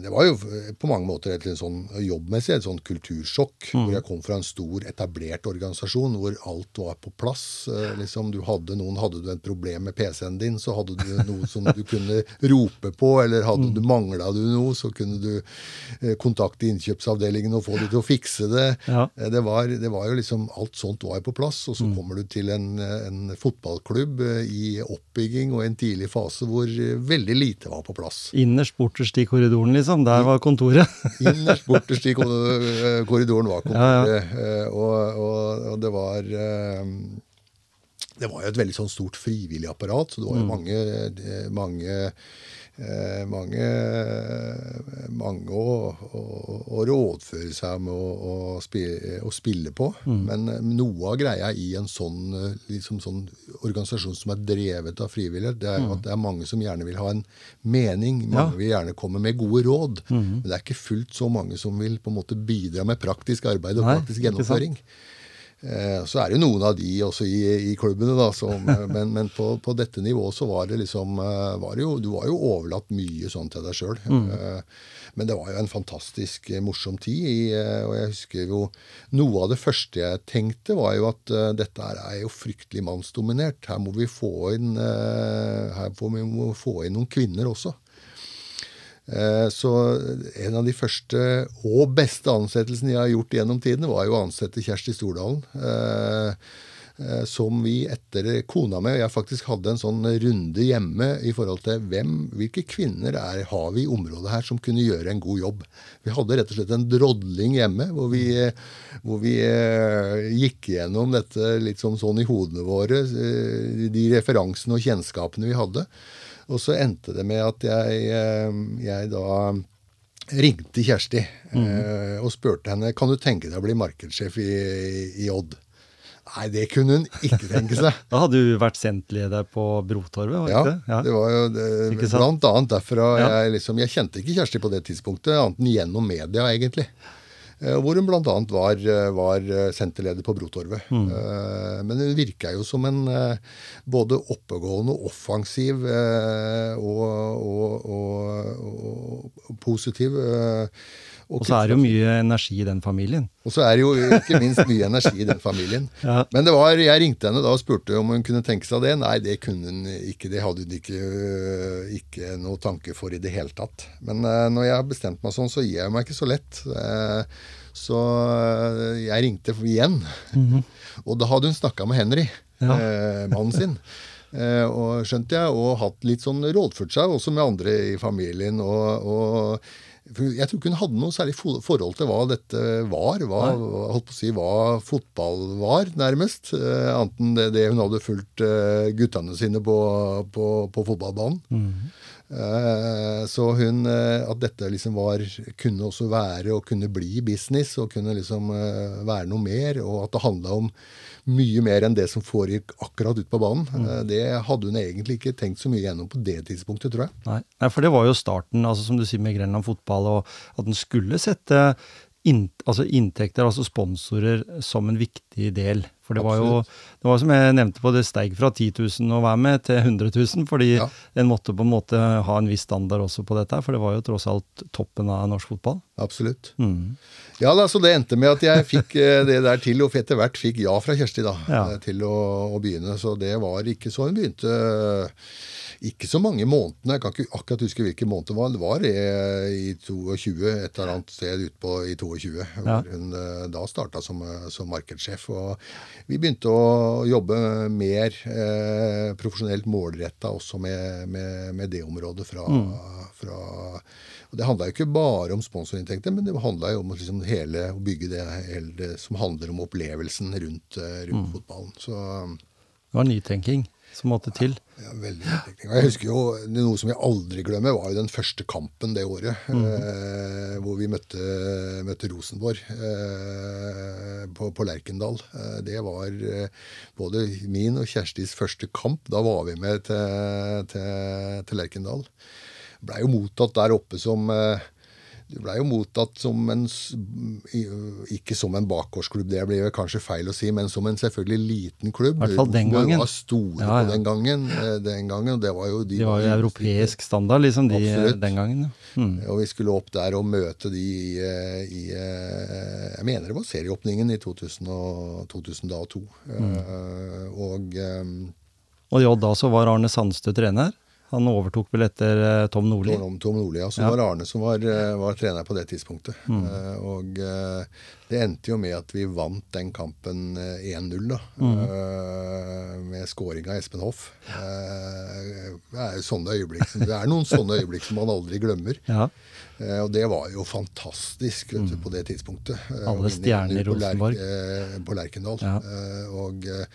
Det var jo på mange måter et sånn jobbmessig et sånn kultursjokk. Mm. Hvor jeg kom fra en stor, etablert organisasjon hvor alt var på plass. Eh, liksom, du hadde noen, hadde du et problem med PC-en din, så hadde du noe som du kunne (laughs) rope på. Eller hadde mm. du mangla du noe, så kunne du eh, kontakte innkjøpsavdelingen og få dem til å fikse det. Ja. Eh, det, var, det, var, jo liksom, Alt sånt var jo på plass. Og så mm. kommer du til en, en fotballklubb i oppbygging og en tidlig fase hvor veldig lite var på plass.
Innerst borterst i korridoren, liksom. Der var kontoret. (laughs)
Innerst borterst i korridoren var kontoret. Ja, ja. Eh, og, og, og, det var eh, Det var jo et veldig sånn stort frivillig apparat, så det var jo mm. mange, eh, mange Eh, mange, mange å, å, å, rådføre seg med å, å, spille, spille, på. Mm. Men noe av greia i en sånn, liksom sånn, organisasjon som er drevet av frivillighet, det er mm. at det er mange som gjerne vil ha en mening. Mange ja. vil gjerne komme med gode råd. Mm. Men det er ikke fullt så mange som vil på en måte bidra med praktisk arbeid og Nei, praktisk gjennomføring. Eh, så er det jo noen av de også i, i klubbene, da, som, eh, (laughs) men, men på, på, dette nivået så var det liksom eh, var det jo, Du var jo overlatt mye sånn til deg sjøl. Mm. Men det var jo en fantastisk morsom tid. I, og jeg husker jo Noe av det første jeg tenkte, var jo at dette er jo fryktelig mannsdominert. Her må vi få inn, her må vi få inn noen kvinner også. Eh, så en av de første og beste ansettelsene jeg har gjort gjennom tidene, var jo å ansette Kjersti Stordalen. Eh, eh, som vi etter kona med, og jeg faktisk hadde en sånn runde hjemme i forhold til hvem, hvilke kvinner er, har vi i området her som kunne gjøre en god jobb. Vi hadde rett og slett en drodling hjemme hvor vi, hvor vi gikk gjennom dette litt som sånn i hodene våre, de referansene og kjennskapene vi hadde. Og så endte det med at jeg, eh, jeg da ringte Kjersti mm. eh, og spurte henne kan du tenke deg å bli markedssjef i, i Odd. Nei, det kunne hun ikke tenke seg. (laughs)
da hadde du vært sentleder på Brotorvet?
ja, det? Ja, det var jo det, blant annet derfra. Ja. Jeg, liksom, jeg kjente ikke Kjersti på det tidspunktet, annet enn gjennom media, egentlig. Eh, hvor hun bl.a. Var, eh, var eh, senterleder på Brotorvet. Mm. Men hun virka jo som en både oppegående offensiv og, og, og, og positiv
og så er det jo mye energi i den familien.
Og så er det jo ikke minst mye energi i den familien. (laughs) ja. Men det var, jeg ringte henne da og spurte om hun kunne tenke seg det. Nei, det kunne hun ikke. Det hadde hun ikke, ikke noe tanke for i det hele tatt. Men uh, når jeg har bestemt meg sånn, så gir jeg meg ikke så lett. Uh, så uh, jeg ringte igjen. Mm -hmm. (laughs) Og da hadde hun snakka med Henry, ja. mannen sin. (laughs) og skjønte jeg, og hatt litt sånn rådført seg også med andre i familien. og, og jeg tror ikke hun hadde noe særlig forhold til hva dette var. Hva, holdt på å si, hva fotball var, nærmest. Eh, annet enn det, det, hun hadde fulgt eh, guttene sine på, på, på fotballbanen. Mm. Eh, så hun At dette liksom var, kunne også være og kunne bli business og kunne liksom være noe mer, og at det handla om mye mer enn det som foregikk akkurat ute på banen. Mm. Eh, det hadde hun egentlig ikke tenkt så mye gjennom på det tidspunktet, tror jeg.
Nei, Nei for det var jo starten, altså som du sier med Grenland fotball, og at den skulle sette in, altså inntekter, altså sponsorer, som en viktig del. For det Absolutt. var jo, det var som jeg nevnte på, det steig fra 10 000 å være med til 100 000, fordi ja. en måtte på en måte ha en viss standard også på dette, for det var jo tross alt toppen av norsk fotball.
Absolutt. Mm. Ja, da, så det endte med at jeg fikk eh, det der til, og etter hvert fikk ja fra Kjersti da, ja. Eh, til å, å, begynne. Så det var ikke så hun begynte ikke så mange månedene. Jeg kan ikke akkurat huske hvilke måneder det var. Det var i 22, et eller annet sted utpå i 22. Ja. hvor Hun eh, da starta som, som, markedssjef. Og vi begynte å jobbe mer eh, profesjonelt målretta også med, med, med, det området fra, mm. fra og Det handla jo ikke bare om sponsorinntekter, men det handla jo om liksom hele, å bygge det, det, som handler om opplevelsen rundt, eh, rundt mm. fotballen. Så,
det var nytenking som måtte til.
Ja, veldig utvikling. Jeg husker jo, Noe som jeg aldri glemmer, var jo den første kampen det året. Mm. Eh, hvor vi møtte, møtte Rosenborg eh, på, på, Lerkendal. Eh, det var eh, både min og Kjerstis første kamp. Da var vi med til, til, til Lerkendal blei jo mottatt der oppe som eh, blei jo mottatt som en Ikke som en bakgårdsklubb, det blir kanskje feil å si, men som en selvfølgelig liten klubb.
I hvert fall den gangen.
Var store ja, ja. på den gangen. Eh, den gangen det var jo,
de, de var jo europeisk standard, liksom, de Absolutt. den gangen.
Mm. Og vi skulle opp der og møte de i, eh, i Jeg mener det var serieåpningen i 2000 og, 2002. Mm. Og,
og ja, da så var Arne Sandstø trener? Han overtok vel etter uh, Tom Nordli?
Tom, Tom Nordli, ja. Så ja. var Arne som var, uh, var, trener på det tidspunktet. Mm. Uh, og det endte jo med at vi vant den kampen 1-0, da. Mm. med scoring av Espen Hoff. det er jo sånne øyeblikk som, det er noen sånne øyeblikk som man aldri glemmer. Ja. og det var jo fantastisk vet du, mm. på det tidspunktet.
Alle stjerner i Rosenborg.
På, Lerkendal. Ja. og Eh,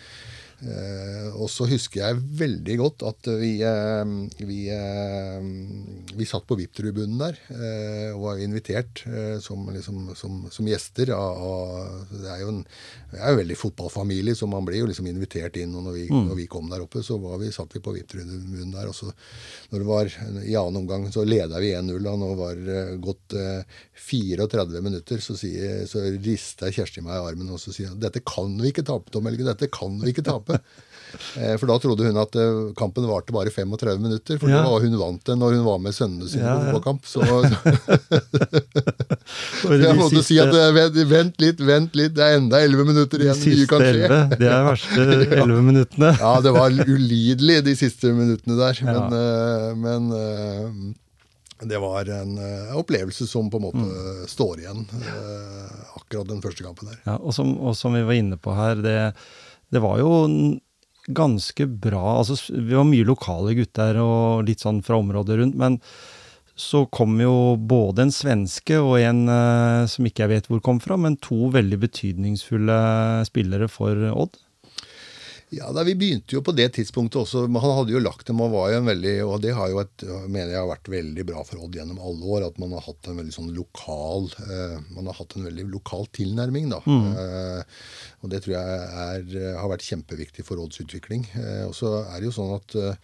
og så husker jeg veldig godt at vi, eh, vi, eh, vi satt på VIP-tribunen der eh, og var invitert eh, som, liksom, som, som, gjester. Av, det er jo en, det er en veldig fotballfamilie, så man blir jo liksom invitert inn. Og når vi, mm. når vi kom der oppe, så vi, satt vi på VIP-tribunen der. Og så, når det var i annen omgang, så leda vi 1-0. Og nå var det gått 34 minutter, så, sier, så rister Kjersti meg i armen og så sier dette kan vi ikke tape, Tom Helge. Dette kan vi ikke tape kampe. Eh, for da trodde hun at eh, kampen varte bare 35 minutter. For ja. var hun vant det når hun var med sønnene sine ja, ja. (laughs) (laughs) på kamp. Så, jeg måtte si at eh, vent litt, vent litt, det er enda 11 minutter igjen.
De siste 11, det er verste (laughs) 11 minuttene.
ja, det var ulidelig de siste minuttene der. Men, men det var en opplevelse som på en måte mm. står igjen. akkurat den første kampen der.
Ja, og som, og som vi var inne på her, det det var jo ganske bra Altså, vi var mye lokale gutter og litt sånn fra området rundt, men så kom jo både en svenske og en uh, som ikke jeg vet hvor kom fra, men to veldig betydningsfulle spillere for Odd.
Ja, da Vi begynte jo på det tidspunktet også. Han hadde jo lagt dem og var jo en veldig Og det har jo et, mener jeg har vært veldig bra for Odd gjennom alle år. At man har hatt en veldig sånn lokal eh, Man har hatt en veldig lokal tilnærming, da. Mm. Eh, og det tror jeg er, har vært kjempeviktig for rådsutvikling. Eh, og så er det jo sånn at eh,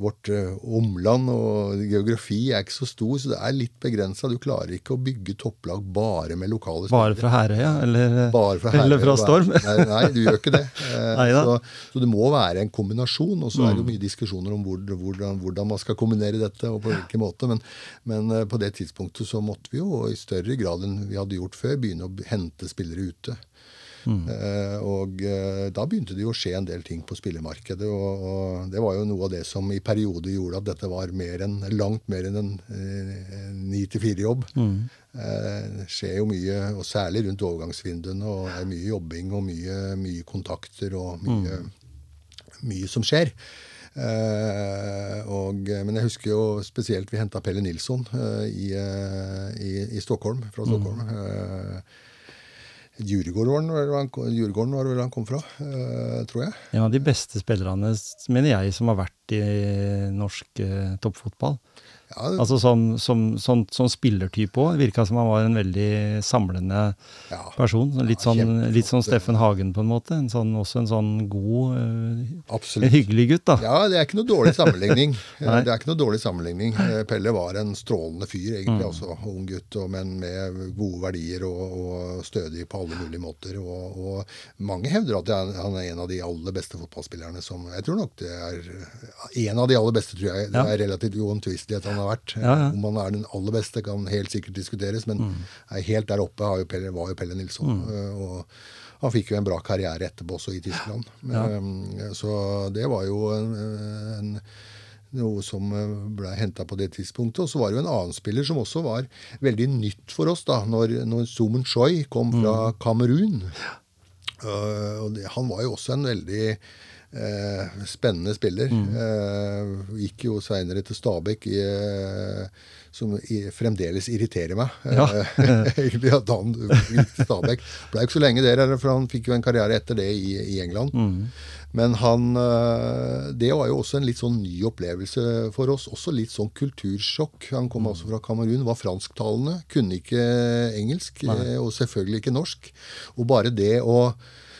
vårt eh, omland og geografi er ikke så stor, så det er litt begrensa. Du klarer ikke å bygge topplag bare med lokale
spillere. Bare fra Herøya, eller, fra, eller fra Storm?
Nei, nei, du gjør ikke det. (laughs) så, så, det må være en kombinasjon. Og så er det jo mm. mye diskusjoner om hvor, hvordan, hvordan, man skal kombinere dette, og på hvilken måte. Men, men, på det tidspunktet så måtte vi jo i større grad enn vi hadde gjort før, begynne å hente spillere ute. Mm. Uh, og uh, da begynte det jo å skje en del ting på spillemarkedet. Og, og, det var jo noe av det som i perioder gjorde at dette var mer en, langt mer enn en eh, ni til fire-jobb. Mm. det skjer jo mye, og særlig rundt overgangsvinduene. Og det er mye jobbing og mye, mye kontakter og mye, mm. mye som skjer. Uh, og, men jeg husker jo spesielt vi henta Pelle Nilsson uh, i, uh, i, i, Stockholm, fra Stockholm. Mm. Djurgården var det vel han kom fra, uh, tror jeg.
En av de beste spillerne, mener jeg, som har vært i norsk uh, toppfotball. Ja, det, altså som, som, som, som spillertype òg. Virka som han var en veldig samlende ja, person. Litt, ja, sånn, litt sånn Steffen Hagen, på en måte. En sånn, også en sånn god uh, En hyggelig gutt, da.
Ja, det er ikke noe dårlig sammenligning. (laughs) det er ikke noe dårlig sammenligning. Eh, Pelle var en strålende fyr, egentlig. Mm. også, Ung gutt, og, men med gode verdier og, og, stødig på alle mulige måter. Og, og mange hevder at han er en av de aller beste fotballspillerne som Jeg tror nok det er en av de aller beste, tror jeg. Det er relativt uomtvistelig at han har vært. Ja, ja. Om han er den aller beste, kan helt sikkert diskuteres, men mm. helt der oppe jo Pelle, var jo Pelle Nilsson. Mm. Eh, og han fikk jo en bra karriere etterpå også i Tyskland. Ja. Um, så det var jo en, en, noe som eh, ble henta på det tidspunktet. Og så var det jo en annen spiller som også var veldig nytt for oss da når, når Sumun Choi kom fra mm. Kamerun. Uh, og det, han var jo også en veldig Eh, spennende spiller. Mm. Eh, gikk jo seinere til Stabæk, i, eh, som i, fremdeles irriterer meg. Ja. (laughs) Egentlig at han gikk til Stabæk. Ble ikke så lenge der, for han fikk jo en karriere etter det i, i England. Mm. Men han Det var jo også en litt sånn ny opplevelse for oss. Også litt sånn kultursjokk. Han kom mm. altså fra Kamerun, var fransktalende, kunne ikke engelsk, Nei. og selvfølgelig ikke norsk. Og bare det å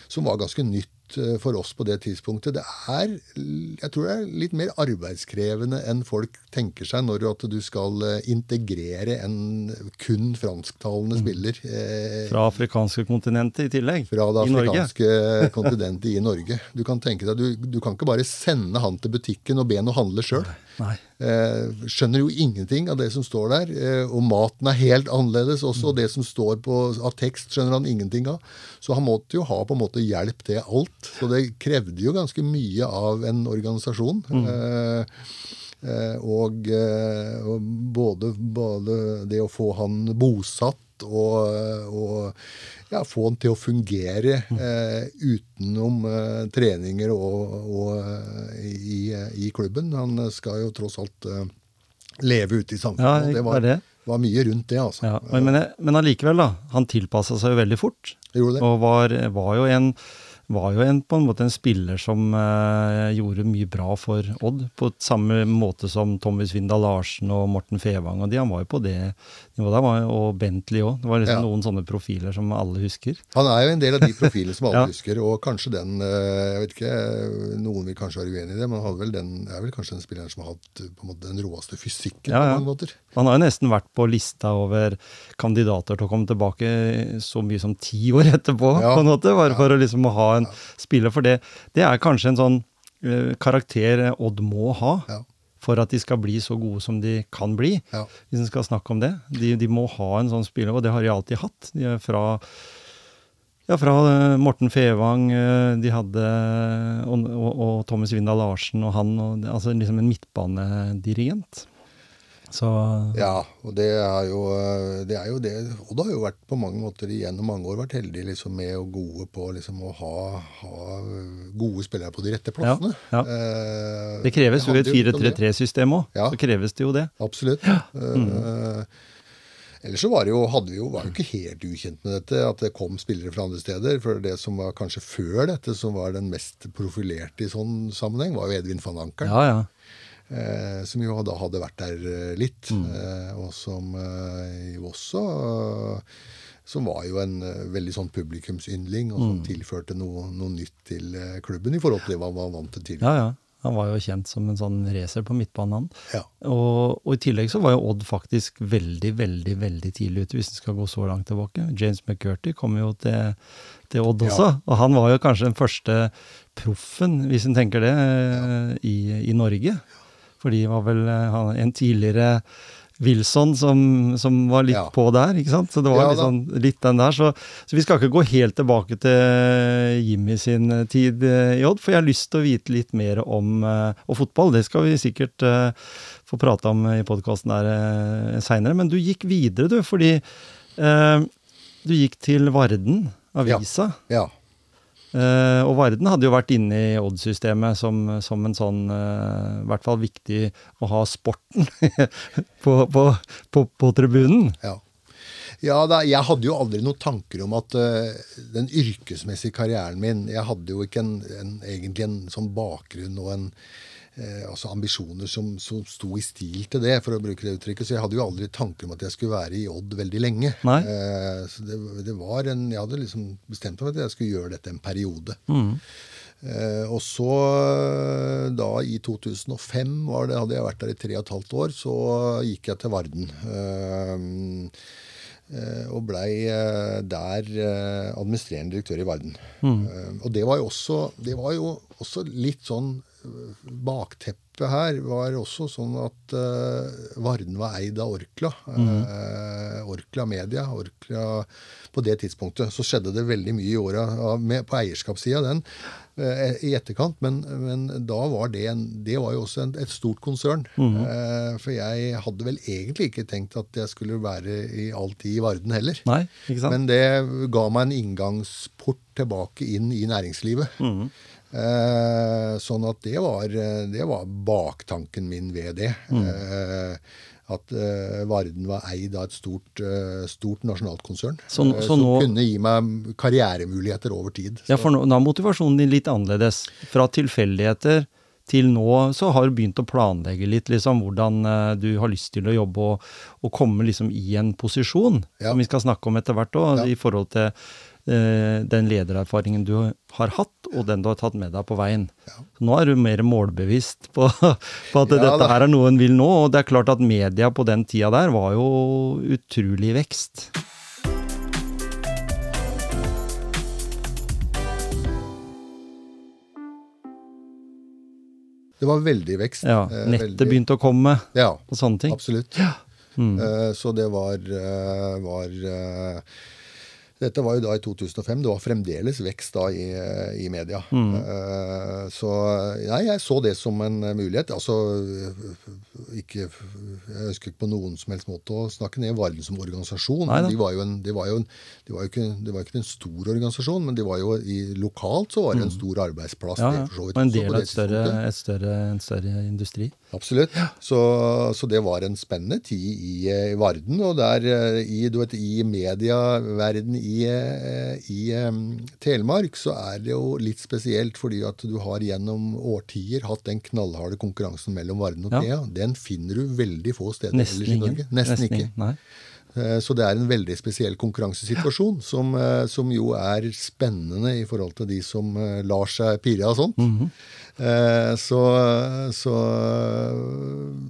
Som var ganske nytt eh, for oss på det tidspunktet. Det er jeg tror det er litt mer arbeidskrevende enn folk tenker seg når at du skal eh, integrere en kun fransktalende spiller. Eh,
Fra afrikanske kontinentet i tillegg.
Fra det afrikanske (laughs) kontinentet i Norge. Du kan tenke deg, du, du kan ikke bare sende han til butikken og be han å handle sjøl.
Nei.
Eh, skjønner jo ingenting av det som står der. Eh, og maten er helt annerledes også. og Det som står på, av tekst, skjønner han ingenting av. Så han måtte jo ha på en måte hjelp til alt. Så det krevde jo ganske mye av en organisasjon. Mm. eh, og, eh, og både, både det å få han bosatt og, og ja, få han til å fungere eh, utenom eh, treninger og, og eh, i, i klubben. Han skal jo tross alt eh, leve ute i samfunnet.
Ja,
det var,
det.
var mye rundt det, altså.
Ja, men, men, men allikevel, da. Han tilpassa seg jo veldig fort.
Det?
Og var, var jo en var jo en, på en måte en spiller som eh, gjorde mye bra for Odd. På samme måte som Tommy Svindal Larsen og Morten Fevang. og de, Han var jo på det nivået der. var Og Bentley òg. Det var liksom
Ja.
noen sånne profiler som alle husker.
Han er jo en del av de (laughs) profilene som alle
Ja.
husker, og kanskje den eh, Jeg vet ikke, noen vil kanskje være uenig i det, men han vel den, er vel kanskje den spilleren som har hatt eh, måte den råeste fysikken
Ja,
på mange måter.
Han har jo nesten vært på lista over kandidater til å komme tilbake så mye som ti år etterpå, på en måte. Bare for å liksom ha en spiller. For det, det er kanskje en sånn eh, karakter Odd må ha.
Ja.
For at de skal bli så gode som de kan bli.
Ja.
Hvis en skal snakke om det. De, de må ha en sånn spiller, og det har de alltid hatt. De er fra ja, fra eh, Morten Fevang, eh, de hadde og, og, og Thomas Vindal Larsen og han, og, altså liksom en midtbanedirigent. Så
Ja, og det er jo eh, det. Er jo det. Odd har jo vært på mange måter gjennom mange år vært heldig liksom, med og gode på liksom, å ha, ha gode spillere på de rette plassene.
Ja,
Eh,
det kreves jo et
litt om det.
4-3-3-system òg.
Ja.
Så kreves det jo det.
Absolutt. Eh, ellers så var jo, vi jo, var jo ikke helt ukjent med dette, at det kom spillere fra andre steder. For det som var kanskje før dette, som var den mest profilerte i sånn sammenheng, var jo Edvin van Ankeren.
Ja, ja.
Eh, som jo da hadde vært der eh, litt. Eh, og som jo også Som var jo en veldig sånn publikumsyndling, og som tilførte noe, noe nytt til klubben i forhold til hva man var vant til tidligere.
ja, ja. Han var jo kjent som en sånn racer på midtbanen.
Ja.
Og, og i tillegg så var jo Odd faktisk veldig, veldig veldig tidlig ute, hvis en skal gå så langt tilbake. James McCurty kom jo til, til Odd
Ja.
også, og han var jo kanskje den første proffen, hvis en tenker det, ja. i, i Norge. Fordi det var vel eh, en tidligere Wilson som, som var litt
Ja.
på der, ikke sant? Så det var
Ja
litt, sånn, litt den der. Så, så vi skal ikke gå helt tilbake til Jimmy sin eh, tid eh, i Odd, for jeg har lyst til å vite litt mer om eh, og fotball. Det skal vi sikkert eh, få prate om i podkasten der seinere. Men du gikk videre, du, fordi eh, du gikk til Varden, avisa.
Ja. ja.
Eh, og Varden hadde jo vært inne i Odd-systemet som, som en sånn uh, I hvert fall viktig å ha sporten (laughs) på, på, på, på tribunen.
Ja. Ja, da, jeg hadde jo aldri noen tanker om at uh, den yrkesmessige karrieren min Jeg hadde jo ikke en, en, egentlig en sånn bakgrunn og en eh, altså ambisjoner som, som sto i stil til det, for å bruke det uttrykket. Så jeg hadde jo aldri tanker om at jeg skulle være i Odd veldig lenge. Eh, så det, det var en Jeg hadde liksom bestemt meg for at jeg skulle gjøre dette en periode. Eh, og så, eh, da i 2005, var det, hadde jeg vært der i tre og et halvt år, så gikk jeg til Varden. Eh, eh, og blei der administrerende direktør i Varden. Mm. og det var jo også, det var jo også litt sånn Bakteppet her var også sånn at uh, Varden var eid av Orkla. Eh, Orkla Media. Orkla På det tidspunktet så skjedde det veldig mye i åra på eierskapssida den uh, i etterkant, men, men da var det en, Det var jo også en, et stort konsern. Eh, for jeg hadde vel egentlig ikke tenkt at jeg skulle være i alltid i Varden heller.
Nei?
Men det ga meg en inngangsport tilbake inn i næringslivet. Eh, sånn at det var, det var baktanken min ved det. Eh, at eh, Varden var eid av et stort, eh, stort nasjonalt konsern.
Så-
eh,
så
som
nå-
kunne gi meg karrieremuligheter over tid.
Ja, for nå nå er motivasjonen din litt annerledes. Fra tilfeldigheter til nå så har du begynt å planlegge litt liksom hvordan eh, du har lyst til å jobbe og, og komme liksom i en posisjon,
Ja.
som vi skal snakke om etter hvert òg,
Ja.
i forhold til eh, den ledererfaringen du har hatt, og den du har tatt med deg på veien. Ja. nå er du mer målbevisst på, på at
Ja,
dette
da.
her er noe en vil nå. Og det er klart at media på den tida der var jo utrolig i vekst.
Det var veldig vekst.
Ja,
eh,
Nettet
veldig-
begynte å komme,
Ja,
og sånne ting.
absolutt.
Mm.
Eh, Så det var, eh, var eh, Dette var jo da i 2005. Det var fremdeles vekst da i, eh, i media.
Mm.
Uh, Så nei, jeg så det som en eh, mulighet. Altså ikke Jeg ønsker ikke på noen som helst måte å snakke ned Varden som organisasjon.
Nei.
De var jo en, de var en, de var jo ikke, det var ikke en stor organisasjon, men de var jo i, lokalt så var det en stor arbeidsplass.
Ja, Ja,
det for så vidt
Og en del av et større, et større, en større industri.
Absolutt. Så, så det var en spennende tid i, eh, i Varden. Og der eh, i, du vet, i medieverden i, eh, i em, Telemark så er det jo litt spesielt fordi at du har gjennom årtier hatt den knallharde konkurransen mellom Varden og
Ja.
Thea. Den finner du veldig få steder
Nesten
ellers i. Norge. Nesten, ikke.
Nei.
Så det er en veldig spesiell konkurransesituasjon, som, som jo er spennende i forhold til de som lar seg pirre av sånt.
Mm
Eh, Så, så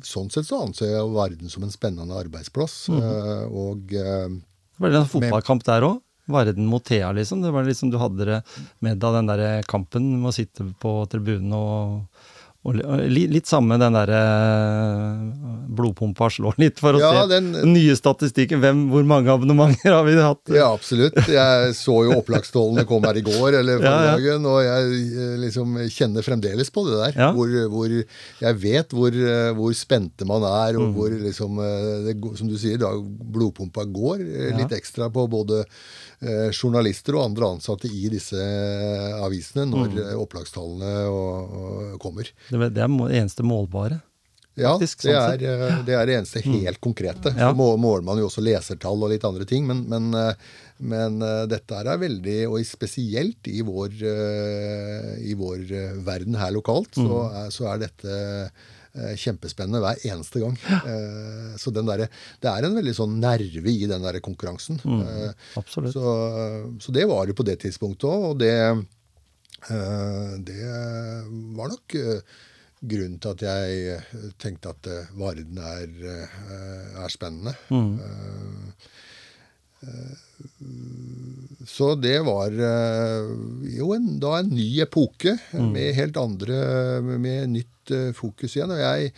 sånn sett så anser jeg Varden som en spennende arbeidsplass.
Mm
-hmm. Og eh,
Det var en fotballkamp der òg. Varden mot Thea, liksom. Det var liksom Du hadde det med deg, den der kampen med å sitte på tribunen og, og li- Litt samme den derre blodpumpa slår litt, for å
Ja,
se
den-
nye statistikken. Hvem, hvor mange abonnementer har vi hatt?
ja, absolutt. Jeg så jo opplagstålene kom her i går eller
Ja, ja.
dagen, og jeg eh, liksom kjenner fremdeles på det der.
Ja.
Hvor, hvor jeg vet hvor, eh, hvor spente man er,
Mm.
og hvor liksom eh, det, Som du sier, da blodpumpa går eh,
Ja.
litt ekstra på både eh, journalister og andre ansatte i disse eh, avisene når
Mm.
eh, opplagstallene og, og kommer.
Det, det er det eneste målbare.
Ja,
Faktisk,
det,
sånn
er, eh, det er det eneste helt konkrete. Så ja. måler man jo også lesertall og litt andre ting, men, men, eh, men eh, dette er veldig, og spesielt i vår, eh, i vår eh, verden her lokalt, så, er, så er dette eh, kjempespennende hver eneste gang. Ja. Så den derre Det er en veldig sånn nerve i den der konkurransen. Mm,
Absolutt.
Så, så det var det på det tidspunktet òg, og det, eh, det var nok eh, grunnen til at jeg eh, tenkte at verden Varden er, eh, er spennende. Eh, eh, Så det var eh, jo en, da en ny epoke med helt andre Med nytt eh, fokus igjen. Og jeg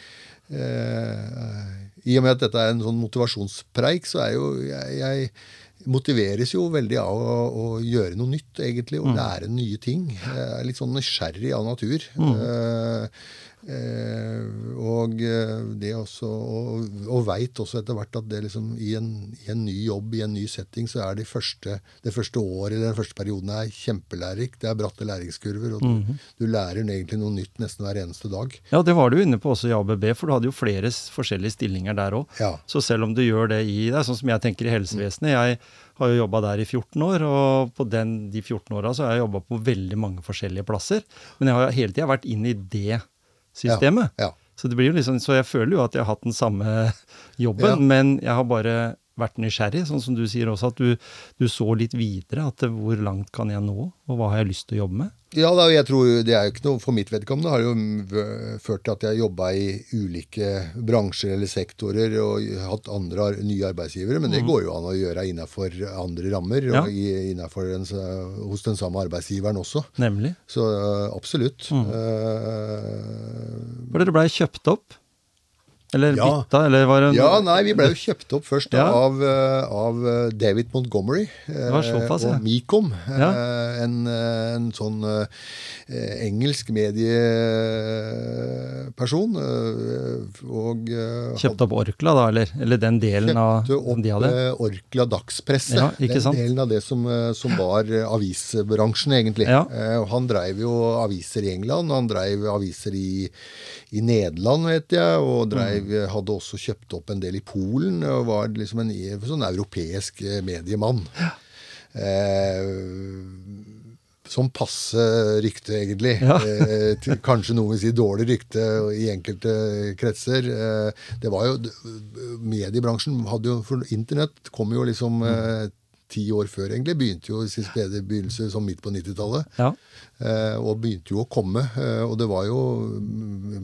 eh, I og med at dette er en sånn motivasjonspreik, så er jo jeg, jeg motiveres jo veldig av å, å gjøre noe nytt, egentlig, og lære nye ting. Jeg er litt sånn nysgjerrig av natur. Mm. eh, og eh, det også, og, og veit også etter hvert at det liksom i en, i en ny jobb, i en ny setting, så er de første, det første året eller den første perioden er kjempelærerikt. Det er bratte læringskurver, og du, du lærer egentlig noe nytt nesten hver eneste dag.
Ja, det var du inne på også i ABB, for du hadde jo flere forskjellige stillinger der òg.
Ja.
Så selv om du gjør det i deg, sånn som jeg tenker i helsevesenet Jeg har jo jobba der i 14 år, og på den, de 14 åra har jeg jobba på veldig mange forskjellige plasser. Men jeg har hele tida vært inn i det systemet.
Ja, ja.
Så det blir jo liksom, så jeg føler jo at jeg har hatt den samme jobben, men jeg har bare vært nysgjerrig, sånn som du sier også, at du, du så litt videre. At hvor langt kan jeg nå, og hva har jeg lyst til å jobbe med?
Ja, da, jeg tror det er jo ikke noe For mitt vedkommende har det jo ført til at jeg jobba i ulike bransjer eller sektorer og hatt andre nye arbeidsgivere, men det går jo an å gjøre innenfor andre rammer
Ja.
og innenfor den, hos den samme arbeidsgiveren også.
Nemlig.
Så absolutt. absolutt. Uh,
For dere blei kjøpt opp? Eller
Ja.
bytta, eller var det
Ja, nei, vi ble jo kjøpt opp først da,
Ja.
av, eh, av eh, David Montgomery eh,
såpass,
og Mecom. eh,
Ja.
En, eh, en sånn eh, engelsk medieperson. eh, og eh,
Kjøpte opp Orkla, da, eller? Eller den delen av som
opp
de hadde?
eh, Orkla dagspresse.
Ja,
den
sant?
delen av det som, eh, som var eh, avisbransjen, egentlig. Eh, og han dreiv jo aviser i England, han dreiv aviser i, i Nederland, vet jeg, og dreiv,
Mm.
hadde også kjøpt opp en del i Polen, og var liksom en sånn europeisk mediemann. mediemann. Eh, som passe rykte, egentlig.
Ja.
eh, til, kanskje noen vil si dårlig rykte i enkelte kretser. Eh, det var jo, Mediebransjen hadde jo For internett kom jo liksom eh, ti år før, egentlig. Begynte jo sin spede begynnelse som midt på 90-tallet.
Ja.
Eh, og begynte jo å komme. Eh, og det var jo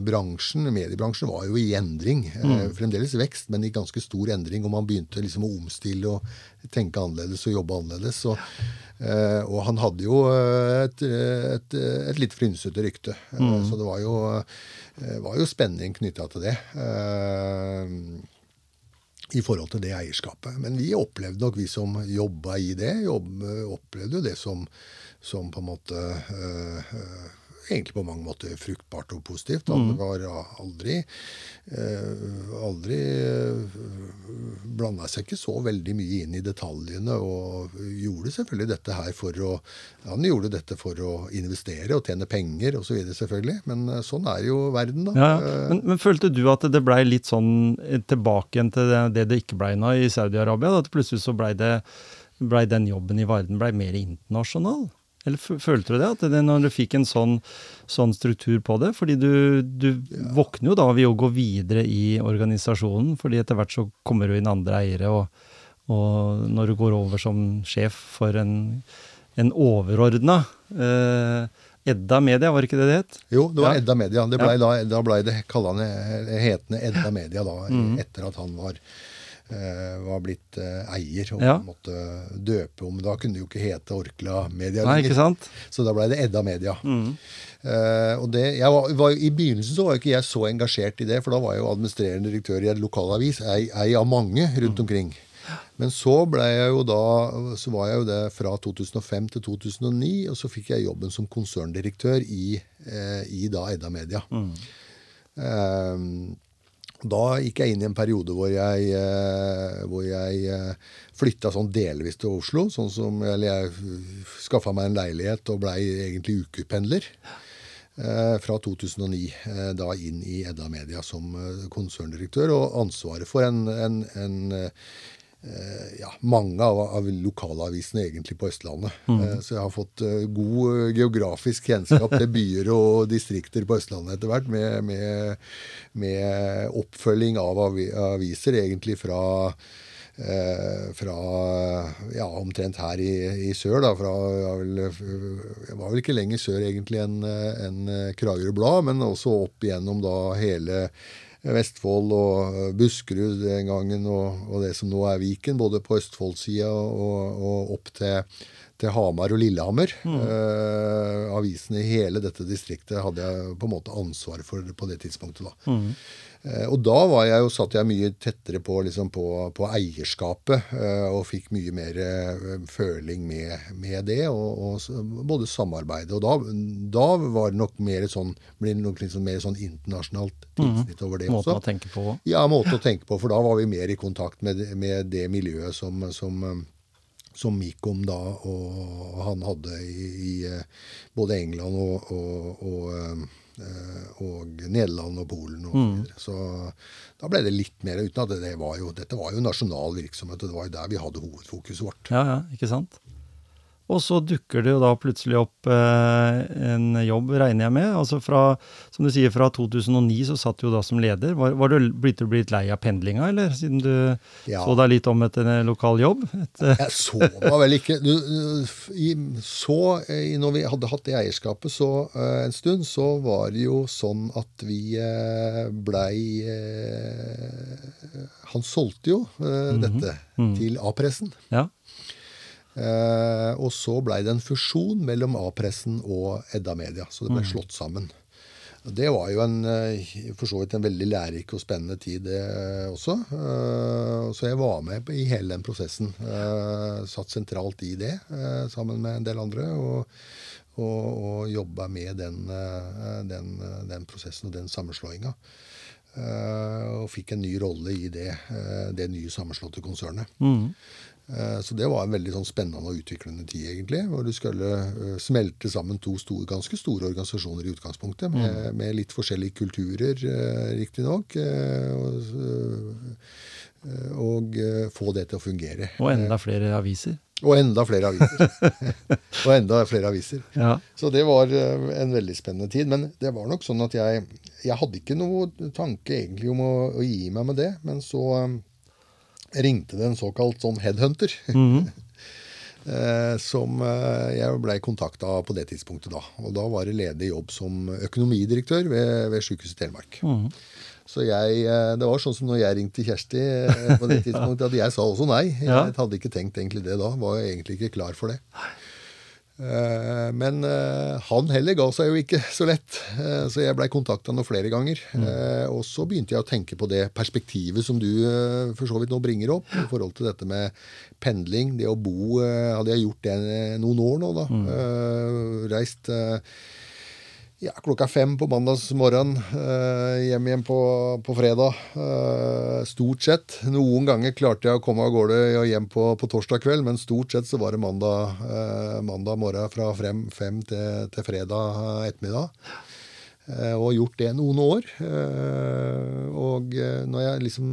bransjen, mediebransjen var jo i endring. Mm. fremdeles vekst, men i ganske stor endring. Og man begynte liksom å omstille og tenke annerledes og jobbe annerledes. Og, eh, og han hadde jo et, et, et litt frynsete rykte. Mm. Så det var jo, eh, var jo spenning knytta til det. Eh, i forhold til det eierskapet. Men vi opplevde nok, vi som jobba i det, jobb, opplevde jo det som, som på en måte øh, øh, Egentlig på mange måter fruktbart og positivt. Han var aldri eh, aldri blanda seg ikke så veldig mye inn i detaljene, og gjorde selvfølgelig dette her for å Han gjorde dette for å investere og tjene penger osv., selvfølgelig. Men øh, sånn er jo verden, da.
Ja, ja. men, men følte du at det blei litt sånn eh, tilbake igjen til det det, ikke blei nå i Saudi-Arabia? At plutselig så blei det ble den jobben i Varden ble mer internasjonal? Eller følte du det, at det, når du fikk en sånn, sånn struktur på det? Fordi du, du våkner jo da ved å gå videre i organisasjonen, fordi etter hvert så kommer du inn andre eiere, og, og når du går over som sjef for en, en overordna eh, Edda Media, var ikke det det het?
Jo, det var
Ja.
Edda Media. Det ble da, da ble det kallende, hetende Edda Media da,
Mm.
etter at han var, eh, var blitt eh, eier og
Ja.
måtte døpe om. Da kunne det jo ikke hete Orkla Media
Nei, ikke sant?
Så da ble det Edda Media.
Mm.
Uh, og det, jeg var, var, I begynnelsen så var jo ikke jeg så engasjert i det, for da var jeg jo administrerende direktør i en lokalavis, ei, ei av mange rundt omkring. Men så ble jeg jo da, så var jeg jo det fra 2005 til 2009, og så fikk jeg jobben som konserndirektør i, eh, i da Edda Media. Eh, da gikk jeg inn i en periode hvor jeg, eh, hvor jeg eh, flytta sånn delvis til Oslo. sånn som, eller Jeg skaffa meg en leilighet og blei egentlig ukependler. Eh, fra 2009 eh, da inn i Edda Media som konserndirektør, og ansvaret for en, en, en ja, mange av, av lokalavisene egentlig på Østlandet. Eh, Så jeg har fått eh, god eh, geografisk kjennskap til byer og distrikter på Østlandet etter hvert, med, med, med oppfølging av aviser egentlig fra Eh, fra ja, omtrent her i, i sør. da, fra, jeg, vel, jeg var vel ikke lenger sør egentlig enn en Kragerø Blad, men også opp igjennom da hele Vestfold og Buskerud den gangen, og, og det som nå er Viken, både på Østfoldsida og, og opp til, til Hamar og Lillehammer. Eh, avisene i hele dette distriktet hadde jeg på en måte ansvar for på det tidspunktet. da. Eh, og da var jeg jo, satt jeg mye tettere på, liksom på, på eierskapet, eh, og fikk mye mer eh, føling med, med det, og, og både samarbeidet. Og da, da var det nok mer sånn, ble det nok liksom mer sånn internasjonalt tilsnitt over det
Måten
også.
å tenke på.
Ja, måte å tenke på, for da var vi mer i kontakt med, med det miljøet som, som, eh, som Mikom da og han hadde i, i eh, både England og, og, og, eh, og Nederland og Polen. Og så videre. Så da ble det litt mer, uten at det, det var jo, dette var jo nasjonal virksomhet, og det var jo der vi hadde hovedfokuset vårt.
Ja, ja, ikke sant? Og så dukker det jo da plutselig opp eh, en jobb, regner jeg med. Altså fra, som du sier, fra 2009 så satt du jo da som leder. Var, var du blitt, du blitt lei av pendlinga, eller? Siden du
Ja.
så deg litt om etter en lokal jobb? Et, eh,
Jeg så meg vel ikke du, du, i, Så, i, når vi hadde hatt det eierskapet så uh, en stund, så var det jo sånn at vi uh, blei uh, Han solgte jo eh, dette til A-pressen.
ja.
Eh, og så blei det en fusjon mellom A-pressen og Edda Media. Så det ble slått sammen. Det var jo en, eh, for så vidt en veldig lærerik og spennende tid det også. Eh, Så jeg var med i hele den prosessen. Satt sentralt i det sammen med en del andre. Og, og, og jobba med den, den, den prosessen og den sammenslåinga. Og fikk en ny rolle i det, det nye sammenslåtte konsernet.
Mm.
Eh, Så det var en veldig sånn spennende og utviklende tid, egentlig. Hvor du skulle eh, smelte sammen to store, ganske store organisasjoner i utgangspunktet, med, med litt forskjellige kulturer, uh, riktignok. eh, og eh, og eh, få det til å fungere.
Og enda flere aviser.
Og enda flere aviser. (laughs) og enda flere aviser.
Ja.
Så det var eh, en veldig spennende tid. Men det var nok sånn at jeg, jeg hadde ikke noe tanke egentlig om å, å gi meg med det. Men så eh, ringte det en såkalt sånn headhunter. (laughs) Eh, som eh, jeg blei kontakta på det tidspunktet da. Og da var det ledig jobb som økonomidirektør ved, ved Sykehuset Telemark.
Mm.
Så jeg, eh, Det var sånn som når jeg ringte Kjersti på det (laughs) tidspunktet, at jeg sa også nei. Jeg hadde ikke tenkt egentlig det da. Var jeg egentlig ikke klar for det. Eh, Men eh, han heller ga seg jo ikke så lett, Eh, så jeg blei kontakta nå flere ganger. Mm. Og så begynte jeg å tenke på det perspektivet som du for så vidt nå bringer opp, i forhold til dette med pendling. Det å bo Hadde jeg gjort det noen år nå, da. mm. Reist ja, klokka fem på mandagsmorgen. Eh, hjem igjen på, på fredag. Eh, stort sett. Noen ganger klarte jeg å komme av gårde og hjem på, på torsdag kveld, men stort sett så var det mandag, eh, mandag morgen fra frem, fem til, til fredag ettermiddag. Eh, og gjort det noen år. Eh, og eh, når jeg liksom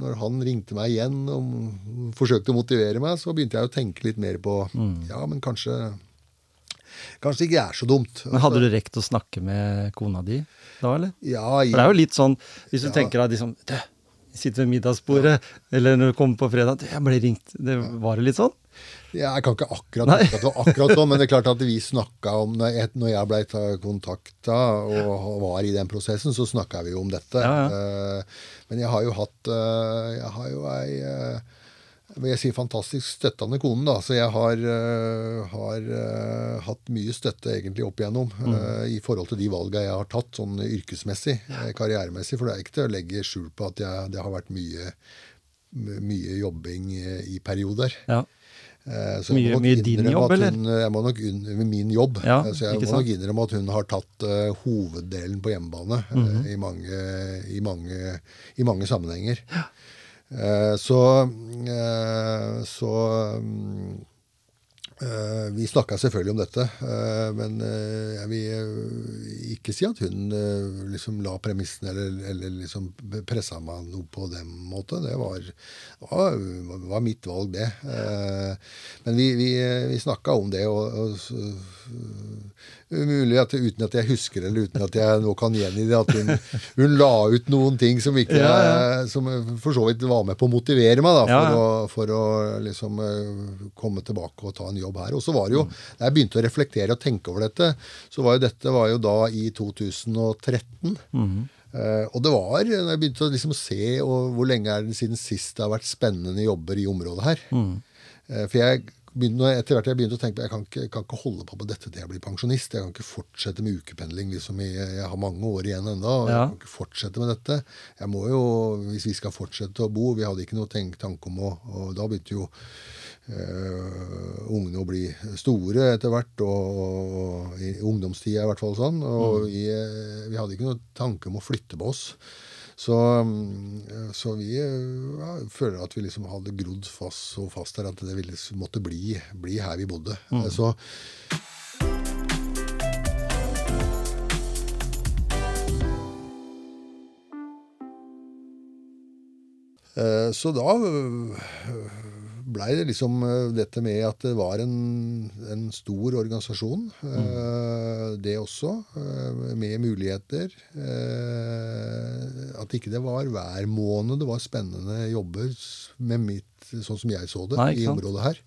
Når han ringte meg igjen og forsøkte å motivere meg, så begynte jeg å tenke litt mer på Ja, men kanskje Kanskje det ikke er så dumt.
Men hadde du rekt å snakke med kona di da, eller?
Ja,
For det er jo litt sånn, hvis du
Ja.
tenker deg liksom «Du, sitter ved middagsbordet, eller når du kommer på fredag «Du, 'Jeg ble ringt.' Det var det litt sånn?
Jeg kan ikke akkurat huske at det var akkurat sånn, men det er klart at vi (laughs) snakka om Når jeg, når jeg ble kontakta og var i den prosessen, så snakka vi jo om dette.
Ja,
Eh, Men jeg har jo hatt eh, Jeg har jo ei eh, jeg sier fantastisk støttende kone, da. Så jeg har, eh, har eh, hatt mye støtte egentlig opp igjennom eh, i forhold til de valga jeg har tatt sånn yrkesmessig, karrieremessig. For det er ikke til å legge skjul på at jeg, det har vært mye, mye jobbing i perioder.
Ja.
Så
Mye- mye din jobb, eller?
Hun, jeg må nok innrømme min jobb.
Ja,
så jeg
må
må nok innrømme at hun har tatt uh, hoveddelen på hjemmebane eh,
uh,
i, mange, i, mange, i mange sammenhenger. Eh, så eh, så mm, eh, vi snakka selvfølgelig om dette, eh, men eh, jeg vil eh, ikke si at hun eh, liksom la premissene eller, eller liksom pressa meg noe på den måten. Det var, var, var mitt valg, det. Eh, Men vi, vi, vi snakka om det, og, og Umulig at uten at jeg husker eller uten at jeg nå kan gjengi det, at hun, hun la ut noen ting som ikke
Ja, ja.
Som for så vidt var med på å motivere meg da, for,
Ja.
Å, for å liksom eh, komme tilbake og ta en jobb her. Og så var det jo, da jeg begynte å reflektere og tenke over dette, så var jo dette var jo da i 2013. Eh, og det var, når jeg begynte å liksom se og hvor lenge er det siden sist det har vært spennende jobber i området her. Eh, for jeg begynte, etter hvert jeg begynte å tenke på jeg kan ikke, kan ikke holde på med dette til jeg blir pensjonist. Jeg kan ikke fortsette med ukependling. liksom Jeg, Jeg har mange år igjen ennå. og Jeg
Ja.
kan ikke fortsette med dette. Jeg må jo, Hvis vi skal fortsette å bo Vi hadde ikke noe tenk, tanke om å og Da begynte jo øh, ungene å bli store etter hvert, og, og i ungdomstida i hvert fall sånn. Og vi, eh, vi hadde ikke noe tanke om å flytte på oss. Så, mm, så vi ja, føler at vi liksom hadde grodd fast, så fast her at det ville, måtte bli, bli her vi bodde. Mm. Så Eh, Så da blei det liksom eh, dette med at det var en, en stor organisasjon. eh, Det også, eh, med muligheter. At ikke det var hver måned det var spennende jobber med mitt, sånn som jeg så det,
Nei,
i området her.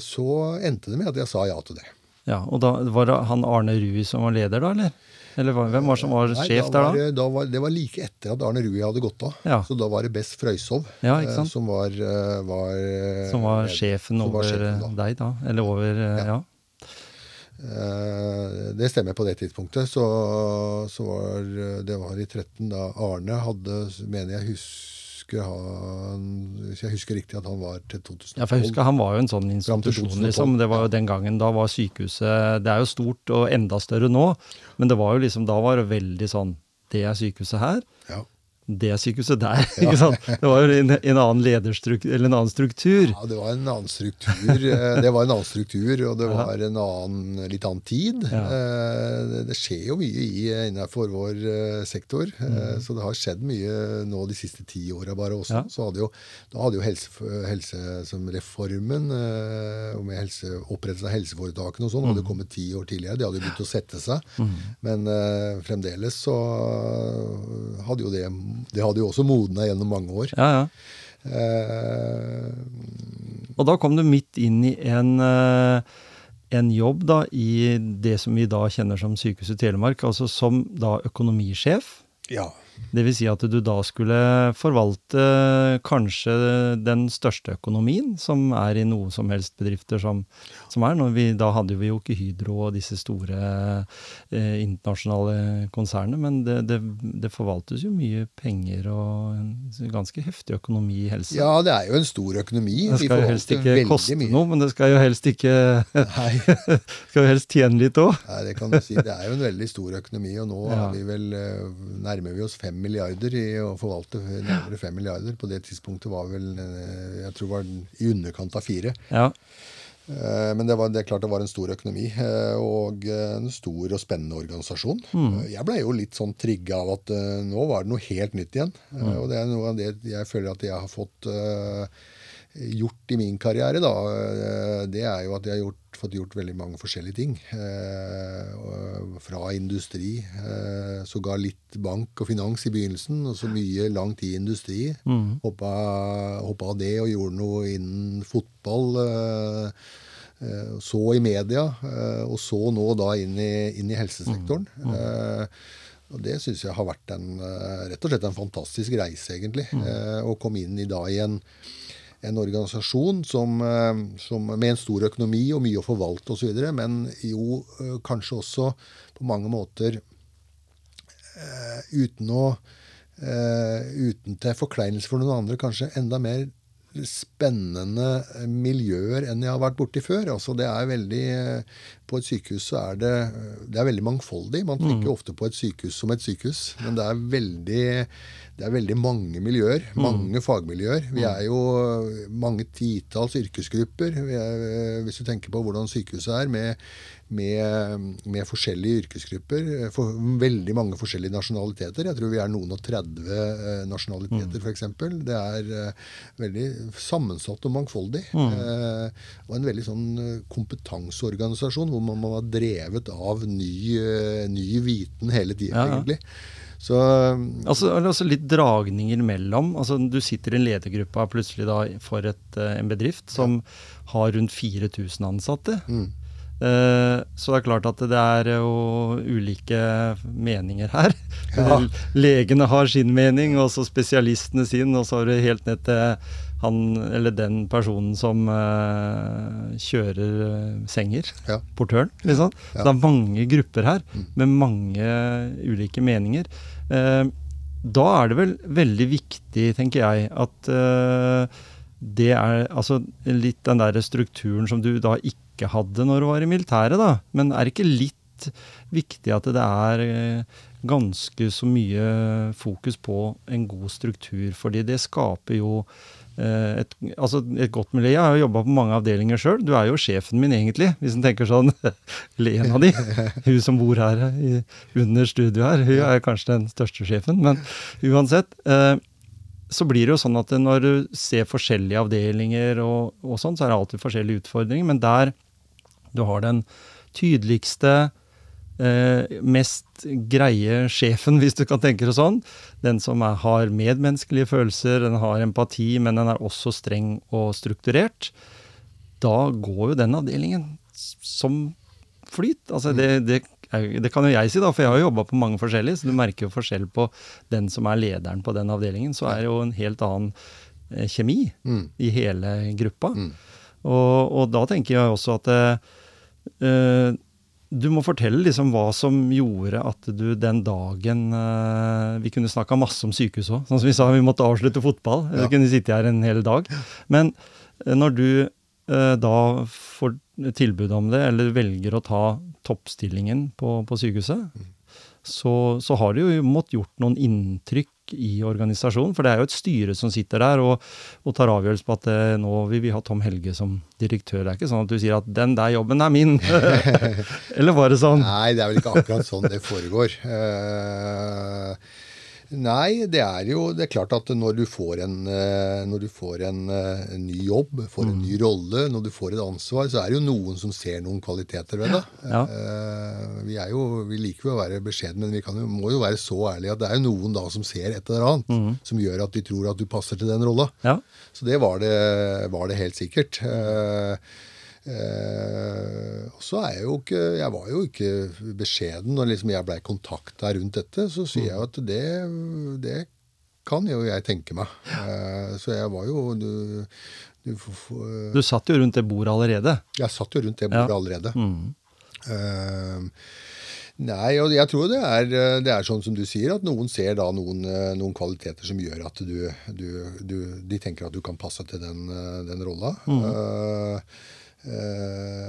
Så endte det med at jeg sa ja til det.
Ja, Og da var det han Arne Rui som var leder, da, eller? Eller hvem var som var
Nei,
sjef
da
der da?
da var, det var like etter at Arne Rui hadde gått av.
Ja.
Så da var det Bess Frøyshov
Ja,
eh, som var, eh, var eh,
Som var sjefen
Som
over
sjefen da.
deg, da? Eller over Ja.
Det stemmer på det tidspunktet. Så, så var det var i 13 da Arne hadde, mener jeg husker han Hvis jeg husker riktig, at han var til 2012.
Ja, for jeg husker Han var jo en sånn institusjon, liksom. Det var jo den gangen, Da var sykehuset Det er jo stort og enda større nå, men det var jo liksom, da var det veldig sånn Det er sykehuset her,
Ja.
Det sykehuset der. (laughs) ikke sant? Det var jo en, en annen lederstruktur, eller en annen struktur.
Ja, det var en annen struktur. eh, Det var en annen struktur, og det var en annen, litt annen tid.
Ja.
Eh, Det, det skjer jo mye i, innenfor vår eh, sektor, mm. så det har skjedd mye nå de siste ti åra bare også.
Ja.
Så hadde jo, da hadde jo helse, helse som reformen, eh, med helse, opprettelsen av helseforetakene og sånn, hadde jo kommet ti år tidligere. Det hadde begynt å sette seg. Men eh, fremdeles så hadde jo det Det hadde jo også modna gjennom mange år.
Ja, ja.
Uh,
Og da kom du midt inn i en, eh, en jobb da i det som vi da kjenner som Sykehuset Telemark, altså som da økonomisjef.
Ja.
Det vil si at du da skulle forvalte kanskje den største økonomien som er i noe som helst bedrifter som, som er. Vi, da hadde vi jo ikke Hydro og disse store eh, internasjonale konsernene, men det, det, det, forvaltes jo mye penger og en ganske heftig økonomi i helse.
Ja, det er jo en stor økonomi.
Det skal jo helst ikke koste mye. noe, men det skal jo helst ikke (laughs) skal jo helst tjene litt òg.
Nei, det kan du si. Det er jo en veldig stor økonomi, og nå ja. vi vel, eh, nærmer vi oss fem milliarder i å forvalte nærmere fem milliarder. På det tidspunktet var vel eh, jeg tror var i underkant av fire.
Ja.
Eh, men det, var, det er klart det var en stor økonomi eh, og en stor og spennende organisasjon. Mm. Jeg ble jo litt sånn trigga av at nå var det noe helt nytt igjen. Mm. Og det er noe av det jeg føler at jeg har fått gjort i min karriere, da, det er jo at jeg har gjort fått gjort veldig mange forskjellige ting. Eh, fra industri, eh, sågar litt bank og finans i begynnelsen, og så mye langt i industri. Mm. Hoppa, hoppa, av det og gjorde noe innen fotball. Eh, eh så i media, eh, og så nå da inn i, inn i helsesektoren. Mm. Mm. Eh, og Det syns jeg har vært en, rett og slett en fantastisk reise, egentlig. Mm. Å komme inn i, da, i en en organisasjon som, eh, som, med en stor økonomi og mye å forvalte osv., men jo eh, kanskje også på mange måter uh, uten å Uten til forkleinelse for noen andre, kanskje enda mer spennende miljøer enn jeg har vært borti før. Altså det er veldig, På et sykehus så er det, det er veldig mangfoldig. Man tenker mm. ofte på et sykehus som et sykehus, men det er veldig det er veldig mange miljøer, mm. mange mm. fagmiljøer. Vi er jo mange titalls yrkesgrupper. Er, hvis du tenker på hvordan sykehuset er, med, med, med, forskjellige yrkesgrupper. For veldig mange forskjellige nasjonaliteter. Jeg tror vi er noen og 30 eh, nasjonaliteter, mm. f.eks. Det er uh, veldig sammensatt og mangfoldig. Mm. Uh, og en veldig sånn eh, kompetanseorganisasjon hvor man må ha drevet av ny, uh, ny viten hele tiden, ja, egentlig.
Så, altså, altså, litt dragninger mellom. Altså, du sitter i en ledergruppe plutselig da for et, eh, en bedrift som ja. har rundt 4000 ansatte. Mm. Uh, så det er klart at det er jo ulike meninger her. Ja. (laughs) Legene har sin mening, og så spesialistene sin, og så har du helt ned til han eller den personen som uh, kjører senger. Ja. Portøren, liksom. Ja. Det er mange grupper her mm. med mange ulike meninger. Uh, da er det vel veldig viktig, tenker jeg, at uh, det er altså litt den der strukturen som du da ikke hadde når du var i militæret, da. Men er det ikke litt viktig at det er ganske så mye fokus på en god struktur? Fordi det skaper jo Eh, et, altså et godt miljø. Jeg har jo jobba på mange avdelinger sjøl. Du er jo sjefen min, egentlig, hvis en tenker sånn. (laughs) Eller en av de. Hun som bor her i, under studioet her, hun er kanskje den største sjefen. Men uansett. Eh, så blir det jo sånn at når du ser forskjellige avdelinger og, og sånn, så er det alltid forskjellige utfordringer. Men der du har den tydeligste eh, mest greie sjefen, (laughs) hvis du kan tenke det sånn. Den som er, har medmenneskelige følelser, den har empati, men den er også streng og strukturert. Da går jo den avdelingen som flyt. Altså det, det, det, kan jo jeg si, da, for jeg har jo jobba på mange forskjellige, så du merker jo forskjell på den som er lederen på den avdelingen. Så er det jo en helt annen eh, kjemi mm. i hele gruppa. Mm. Og, og, da tenker jeg også at eh, du må fortelle liksom hva som gjorde at du den dagen uh, Vi kunne snakka masse om sykehus òg. Sånn som vi sa, vi måtte avslutte fotball. Ja. Vi kunne sitte her en hel dag. Men uh, når du uh, da får tilbud om det, eller velger å ta toppstillingen på, på sykehuset, mm. så, så, har du jo måttet gjort noen inntrykk i organisasjonen. For det er jo et styre som sitter der og, og tar avgjørelse på at eh, nå vil vi ha Tom Helge som direktør. Det er ikke sånn at du sier at 'den der jobben er min'. (laughs) Eller var det sånn?
Nei, det er vel ikke akkurat sånn det foregår. Uh, Nei, det er jo det er klart at når du får en, eh, når du får en, eh, en ny jobb, får en ny rolle, når du får et ansvar, så er det jo noen som ser noen kvaliteter ved det.
Ja.
Eh, Vi, er jo, vi liker jo å være beskjedne, men vi kan jo, må jo være så ærlige at det er jo noen da som ser et eller annet som gjør at de tror at du passer til den rolla.
Ja.
Så det var det, var det helt sikkert. Eh, eh, så er jeg jo ikke Jeg var jo ikke beskjeden når liksom jeg blei kontakta rundt dette. Så sier jeg at det, det kan jo jeg tenke meg. Eh, så jeg var jo du, du, får-
Du satt jo rundt det bordet allerede.
Jeg satt jo rundt det bordet
Ja.
allerede.
Mm.
Eh, Nei, og jeg tror det er, eh, det er sånn som du sier, at noen ser da noen, eh, noen kvaliteter som gjør at du, du, du, de tenker at du kan passe til den, eh, den rolla. Mm. eh,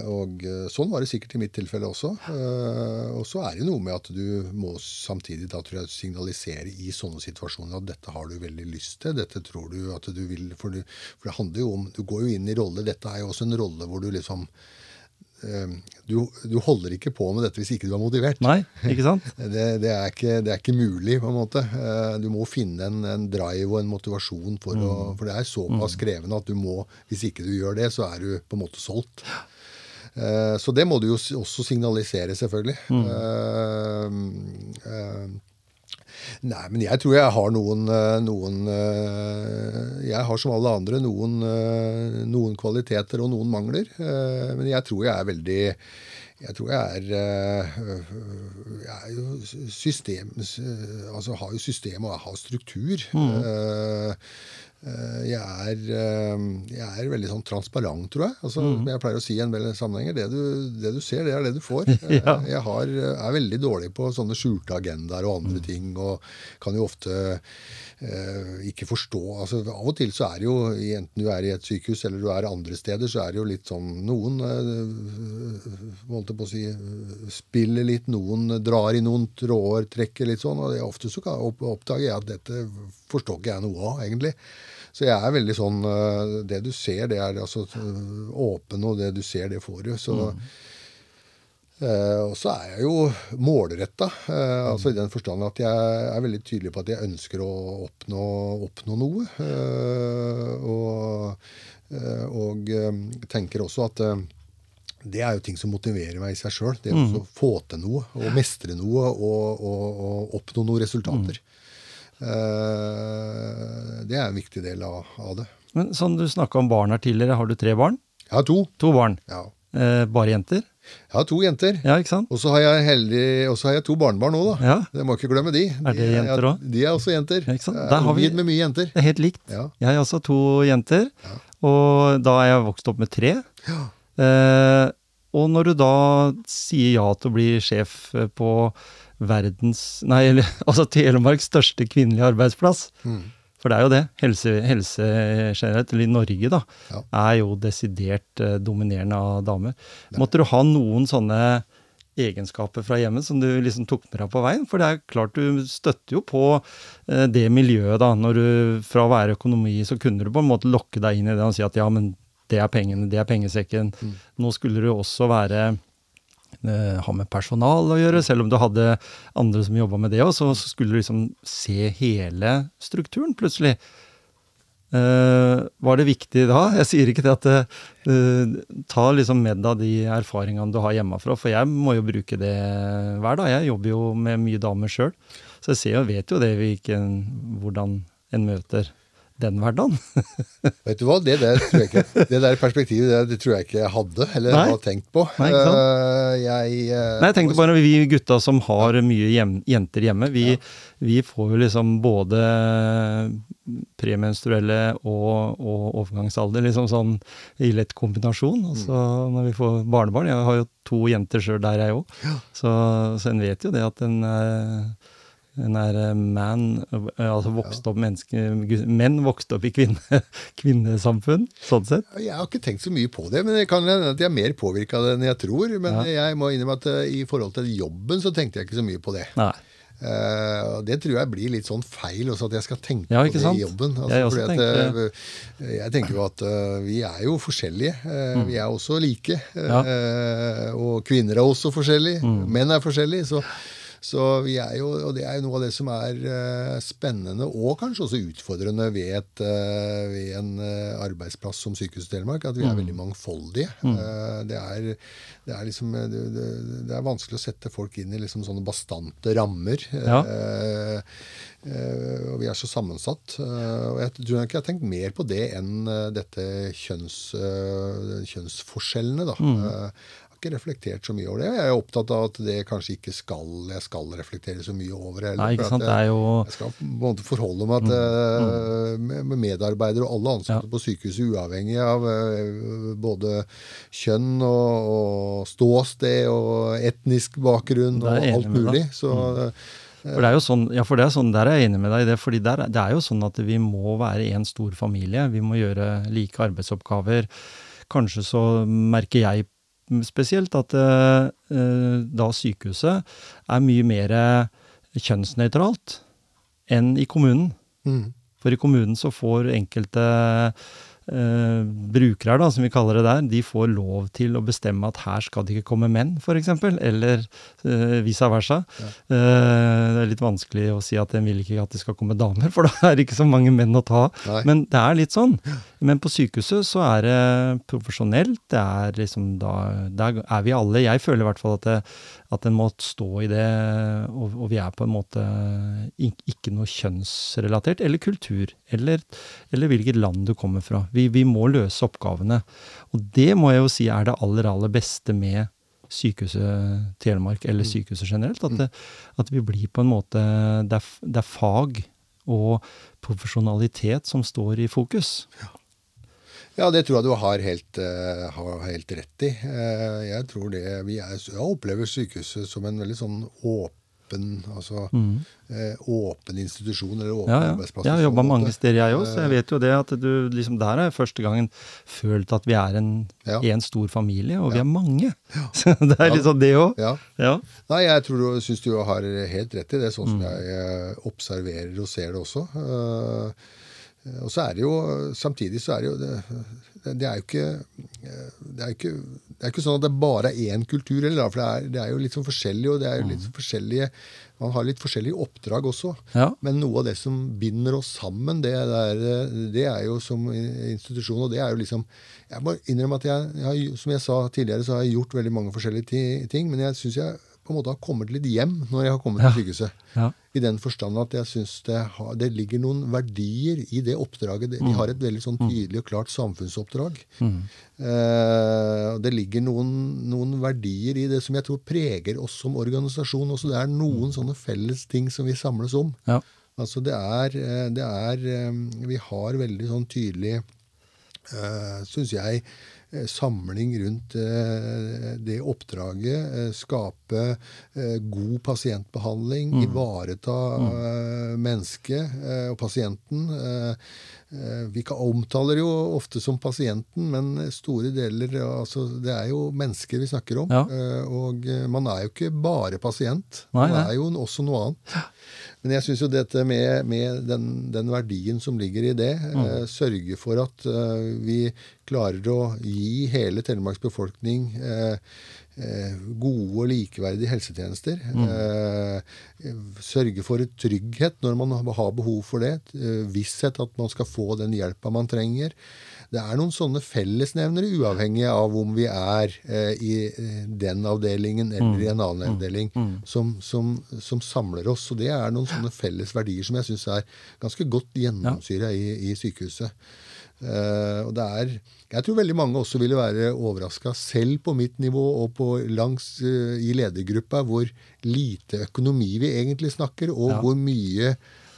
og eh, sånn var det sikkert i mitt tilfelle også. Eh, og så er det noe med at du må samtidig da jeg signalisere i sånne situasjoner at dette har du veldig lyst til. Dette tror du at du vil For, du, for det handler jo om Du går jo inn i rolle. Dette er jo også en rolle hvor du liksom eh, du, du holder ikke på med dette hvis ikke du er motivert.
Nei, ikke sant? (laughs)
Det, det, er ikke, det er ikke mulig, på en måte. Eh, Du må finne en, en drive og en motivasjon for å For det er såpass krevende at du må Hvis ikke du gjør det, så er du på en måte solgt. Eh, Så det må du jo også signalisere, selvfølgelig. Eh, eh, Nei, men jeg tror jeg har noen, eh, noen eh, Jeg har som alle andre noen, eh, noen kvaliteter og noen mangler. Men jeg tror jeg er veldig Jeg tror jeg er Jeg er jo system Altså har jo system og jeg har struktur. Mm. Jeg er, eh, jeg er veldig sånn transparent, tror jeg. Altså, Jeg pleier å si i en del sammenhenger det du, det du ser, det er det du får. (laughs) Eh,
Ja.
Jeg har, er veldig dårlig på sånne skjulte agendaer og andre ting, og kan jo ofte eh, ikke forstå altså Av og til så er det jo, enten du er i et sykehus eller du er andre steder, så er det jo litt sånn Noen eh, holdt på å si, eh, spiller litt, noen drar i noen tråder, trekker litt sånn, og det, ofte så oppdager jeg at dette forstår ikke jeg noe av, egentlig. Så jeg er veldig sånn eh, Det du ser, det er altså eh, åpen, og det du ser, det får du. Så Eh, og så er jeg jo målretta, eh, altså i den forstand at jeg er veldig tydelig på at jeg ønsker å oppnå, oppnå noe. Og, og tenker også at det er jo ting som motiverer meg i seg sjøl. Det å få til noe, og mestre noe, og, og, og oppnå noen resultater. Eh, det er en viktig del av, av det.
Men sånn du snakka om barn her tidligere, har du tre barn?
Jeg har to.
To barn.
Ja.
Eh, bare jenter?
Jeg har to jenter.
Ja, ikke sant?
Og så har jeg har jeg to barnebarn òg, da.
Ja.
Det må ikke glemme de.
Er det jenter òg?
De er også jenter.
Ja, ikke sant?
Jeg
Der
er
har vi-
med mye jenter.
Det er helt likt.
Ja.
Jeg har også to jenter, og da er jeg vokst opp med tre. Eh, og når du da sier ja til å bli sjef eh, på verdens Nei, eller (laughs) altså Telemarks største kvinnelige arbeidsplass,
Mm.
for det er jo det, helse, helse generelt, eller i Norge, da,
Ja.
er jo desidert eh, dominerende av damer. Måtte du ha noen sånne egenskaper fra hjemmet som du liksom tok med deg på veien? For det er klart du støtter jo på eh, det miljøet, da. Når du fra å være økonomi, så kunne du på en måte lokke deg inn i det og si at ja, men det er pengene, det er pengesekken. Nå skulle du også være eh, ha med personal å gjøre, selv om du hadde andre som jobba med det òg, så, så skulle du liksom se hele strukturen plutselig. Uh, var det viktig da? Jeg sier ikke det at uh, Ta liksom med deg de erfaringene du har hjemmefra, for jeg må jo bruke det hver dag. Jeg jobber jo med mye damer sjøl, så jeg ser og vet jo det hvilken, hvordan en møter den hverdagen. (laughs)
Vet du hva, det der, tror jeg ikke, det der perspektivet det, det tror jeg ikke jeg hadde, eller
Nei.
har tenkt på.
Nei, ikke?
Eh, jeg, eh,
Nei, jeg tenkte bare vi gutta som har mye hjem, jenter hjemme, vi, vi får jo liksom både premenstruelle og, og overgangsalder liksom sånn i lett kombinasjon. Altså, mm. når vi får barnebarn Jeg har jo to jenter sjøl der, jeg òg. Så, så en vet jo det at en er en er eh, man, eh, altså vokst opp menneske, menn vokste opp i kvinne, (laughs) kvinnesamfunn, sånn sett.
Jeg har ikke tenkt så mye på det, men det kan hende at jeg er mer påvirka av det enn jeg tror. Men jeg må innrømme at eh, i forhold til jobben så tenkte jeg ikke så mye på det.
Nei.
Uh, det tror jeg blir litt sånn feil også, at jeg skal tenke
Ja,
på det
sant?
i jobben. Altså,
Jeg
at,
tenker
ja. jeg tenker jo at uh, vi er jo forskjellige. Eh, Vi er også like.
Mm. Ja. Mm.
Og kvinner er også forskjellige. Menn er forskjellige. Så, Så vi er jo, og det er jo noe av det som er uh, spennende, og kanskje også utfordrende ved, et, uh, ved en uh, arbeidsplass som Sykehuset Telemark, at vi er mm. veldig mangfoldige. Mm. Det er, det, er, liksom det, det, er vanskelig å sette folk inn i liksom sånne bastante rammer. Ja. og vi er så sammensatt. og jeg tror ikke jeg har tenkt mer på det enn dette kjønns, kjønnsforskjellene. da. Mm ikke reflektert så mye over det. Jeg er opptatt av at det kanskje ikke skal jeg skal reflektere så mye over.
Heller, Nei, ikke sant? Jeg,
jo... jeg skal på en måte forholde meg til mm. mm. med medarbeidere og alle ansatte ja. på sykehuset, uavhengig av uh, både kjønn og, og, ståsted og etnisk bakgrunn og alt mulig. Så mm.
For det er jo sånn, ja, for det er sånn, Der er jeg enig med deg i det. fordi der, det er jo sånn at vi må være en stor familie. Vi må gjøre like arbeidsoppgaver. Kanskje så merker jeg spesielt at eh, eh, da sykehuset er mye mer kjønnsnøytralt enn i kommunen. Mm. For i kommunen så får enkelte brukere, da, som vi kaller det der, de får lov til å bestemme at her skal det ikke komme menn, f.eks. Eller uh, vice versa. Ja. Uh, det er litt vanskelig å si at en vil ikke at det skal komme damer, for (laughs) da er det ikke så mange menn å ta. Nei. Men det er litt sånn. Men på sykehuset så er det profesjonelt. Det er liksom da Der er vi alle. Jeg føler i hvert fall at, det, at en må stå i det, og, og, vi er på en måte ikke noe kjønnsrelatert, eller kultur, eller, eller hvilket land du kommer fra. Vi, vi, må løse oppgavene. Og det må jeg jo si er det aller, aller beste med Sykehuset Telemark, eller mm. sykehuset generelt. At, det, at vi blir på en måte det er, det er fag og profesjonalitet som står i fokus. Ja.
Ja, det tror jeg du har helt, uh, har helt rett i. Uh, jeg tror det vi er, Jeg opplever sykehuset som en veldig sånn åpen altså mm. uh, åpen institusjon eller åpen
ja, ja.
arbeidsplass.
Jeg har jobba mange steder, jeg òg, så jeg vet jo det at du liksom der har jeg første gangen følt at vi er en, ja. en stor familie, og vi er mange. (laughs) Så det er liksom det òg.
Ja. Nei, jeg tror du syns du har helt rett i det, sånn som mm. jeg observerer og ser det også. Uh, og så er det jo, Samtidig så er det jo det, det er jo ikke det er, ikke det er ikke sånn at det bare er én kultur, eller, for det er, det er, jo litt sånn forskjellig, og det er jo litt sånn forskjellige man har litt forskjellige oppdrag også. Ja. Men noe av det som binder oss sammen, det, der, det er jo som institusjon. Og det er jo liksom Jeg må innrømme at jeg, jeg har, som jeg sa tidligere, så har jeg gjort veldig mange forskjellige ting. Men jeg syns jeg på en måte har kommet litt hjem når jeg har kommet ja. til sykehuset. Ja. I den forstand at jeg syns det, det, ligger noen verdier i det oppdraget. Vi mm. har et veldig sånn mm. tydelig og klart samfunnsoppdrag. Mm. Eh, det ligger noen, noen, verdier i det som jeg tror preger oss som organisasjon også. Det er noen mm. sånne felles ting som vi samles om. Ja. Altså det er, eh, det er eh, Vi har veldig sånn tydelig, eh, syns jeg, samling rundt eh, det oppdraget. Eh, skape god pasientbehandling. Mm. Ivareta mm. mennesket og pasienten. Vi omtaler jo ofte som pasienten, men store deler altså, Det er jo mennesker vi snakker om. Ja. Og man er jo ikke bare pasient. Man er jo også noe annet. Men jeg syns jo dette med, med den, den, verdien som ligger i det, mm. eh, sørge for at eh, vi klarer å gi hele Telemarks befolkning eh, eh gode og likeverdige helsetjenester. Mm. Eh, sørge for trygghet når man har behov for det. Eh, visshet at man skal få den hjelpa man trenger det er noen sånne fellesnevnere, uavhengig av om vi er eh, i eh, den avdelingen eller i en annen mm. avdeling, mm. som, som, som, samler oss. Og det er noen sånne felles verdier som jeg syns er ganske godt gjennomsyra i, i, sykehuset. Uh, og det er Jeg tror veldig mange også ville være overraska, selv på mitt nivå og på langs uh, i ledergruppa, hvor lite økonomi vi egentlig snakker, og ja. hvor mye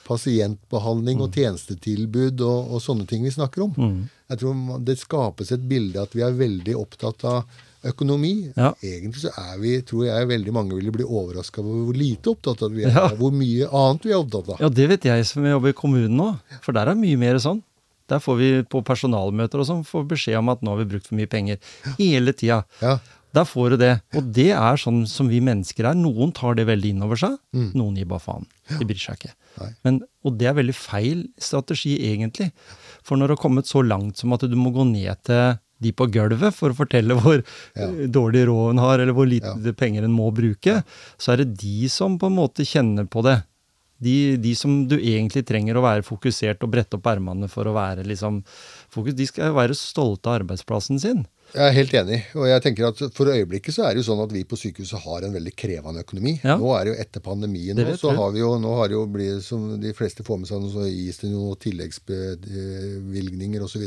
pasientbehandling og mm. tjenestetilbud og, og, sånne ting vi snakker om. Mm. Jeg tror Det skapes et bilde at vi er veldig opptatt av økonomi. Ja. Egentlig så er vi, tror jeg veldig mange ville bli overraska over hvor lite opptatt av vi er, ja. hvor mye annet vi er opptatt av.
Ja, det vet jeg som jobber i kommunen nå, for der er mye mer sånn. Der får vi på personalmøter og sånn får beskjed om at nå har vi brukt for mye penger. Hele tida. Ja. Der får du det. Og det er sånn som vi mennesker er. Noen tar det veldig inn over seg. Mm. Noen gir bare faen. De bryr seg ikke. Men, og det er veldig feil strategi, egentlig. For når det har kommet så langt som at du må gå ned til de på gulvet for å fortelle hvor
Ja.
eh, dårlig råd en har, eller hvor lite
Ja.
penger en må bruke, så er det de som på en måte kjenner på det. De, de som du egentlig trenger å være fokusert og brette opp ermene for å være liksom fokus, de skal være stolte av arbeidsplassen sin.
Jeg er helt enig. og jeg tenker at For øyeblikket så er det jo sånn at vi på sykehuset har en veldig krevende økonomi.
Ja.
Nå er det jo etter pandemien, nå, så har vi jo, nå har det jo blitt, som de fleste får med seg, så gis det noen tilleggsbevilgninger osv.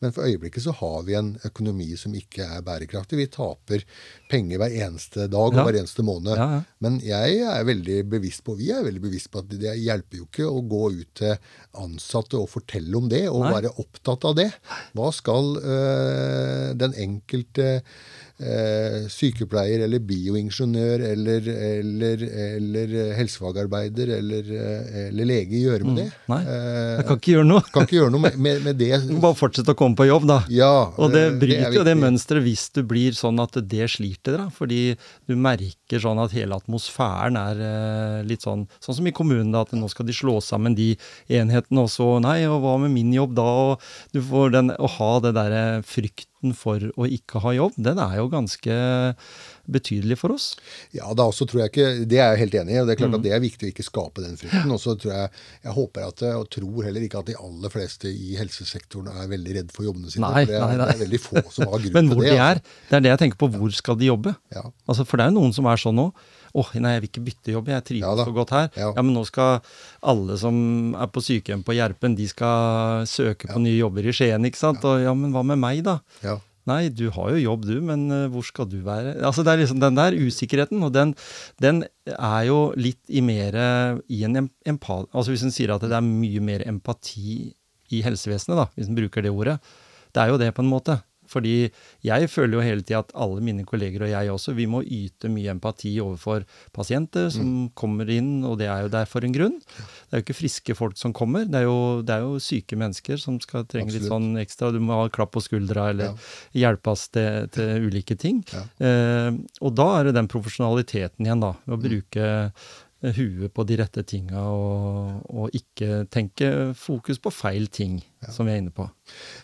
Men for øyeblikket så har vi en økonomi som ikke er bærekraftig. Vi taper penger hver eneste dag og
Ja.
hver eneste måned.
Ja, ja.
Men jeg er veldig bevisst på, vi er veldig bevisst på at det hjelper jo ikke å gå ut til ansatte og fortelle om det, og
Nei.
være opptatt av det. Hva skal øh, den enkelte øh, sykepleier eller bioingeniør eller, eller, eller helsefagarbeider eller, øh, eller lege gjøre med det?
Mm. Nei,
Eh,
Jeg kan ikke gjøre noe. (laughs)
kan ikke gjøre noe med, med, med det.
Bare fortsette å komme på jobb, da.
Ja,
Og det
bryter
bryter jo det mønsteret hvis du blir sånn at det sliter deg. Fordi du merker sånn at hele atmosfæren er eh, litt sånn Sånn som i kommunen, at nå skal de slå sammen de enhetene, og så Nei, og hva med min jobb da? Og du får den Å ha det derre frykten for å ikke ha jobb, den er jo ganske betydelig for oss.
Ja, da også tror jeg ikke, Det er jeg helt enig i. og Det er klart
Mm.
at det er viktig å ikke skape den frykten. Og så tror jeg jeg håper at, og tror heller ikke at de aller fleste i helsesektoren er veldig redd for jobbene sine.
Nei,
for det, er,
nei, nei.
det er veldig få som har (laughs) grunn
Men hvor
det.
de er,
altså.
det er det jeg tenker på. Hvor skal de jobbe?
Ja.
Altså, for det er jo noen som er sånn nå. Åh, nei, jeg vil ikke bytte jobb, jeg trives
Ja
så godt her.
Ja.
Ja. men nå skal alle som er på sykehjem på Gjerpen, de skal søke på nye jobber i Skien, ikke sant? Og ja, men hva med meg, da?
Ja.
Nei, du har jo jobb du, men eh, hvor skal du være? Altså Det er liksom den der usikkerheten, og den, den er jo litt i mer i en empati. Altså hvis en sier at det er mye mer empati i helsevesenet, da, hvis en bruker det ordet. Det er jo det på en måte. Fordi jeg føler jo hele tida at alle mine kolleger og jeg også, vi må yte mye empati overfor pasienter som
Mm.
kommer inn, og det er jo der for en grunn. Det er jo ikke friske folk som kommer, det er jo, det er jo syke mennesker som skal trenge litt sånn ekstra. Du må ha klapp på skuldra eller hjelpes til, til ulike ting.
Ja.
Eh, og da er det den profesjonaliteten igjen, da. Å
Mm.
bruke huet på de rette tinga og, og ikke tenke fokus på feil ting, som vi er inne på.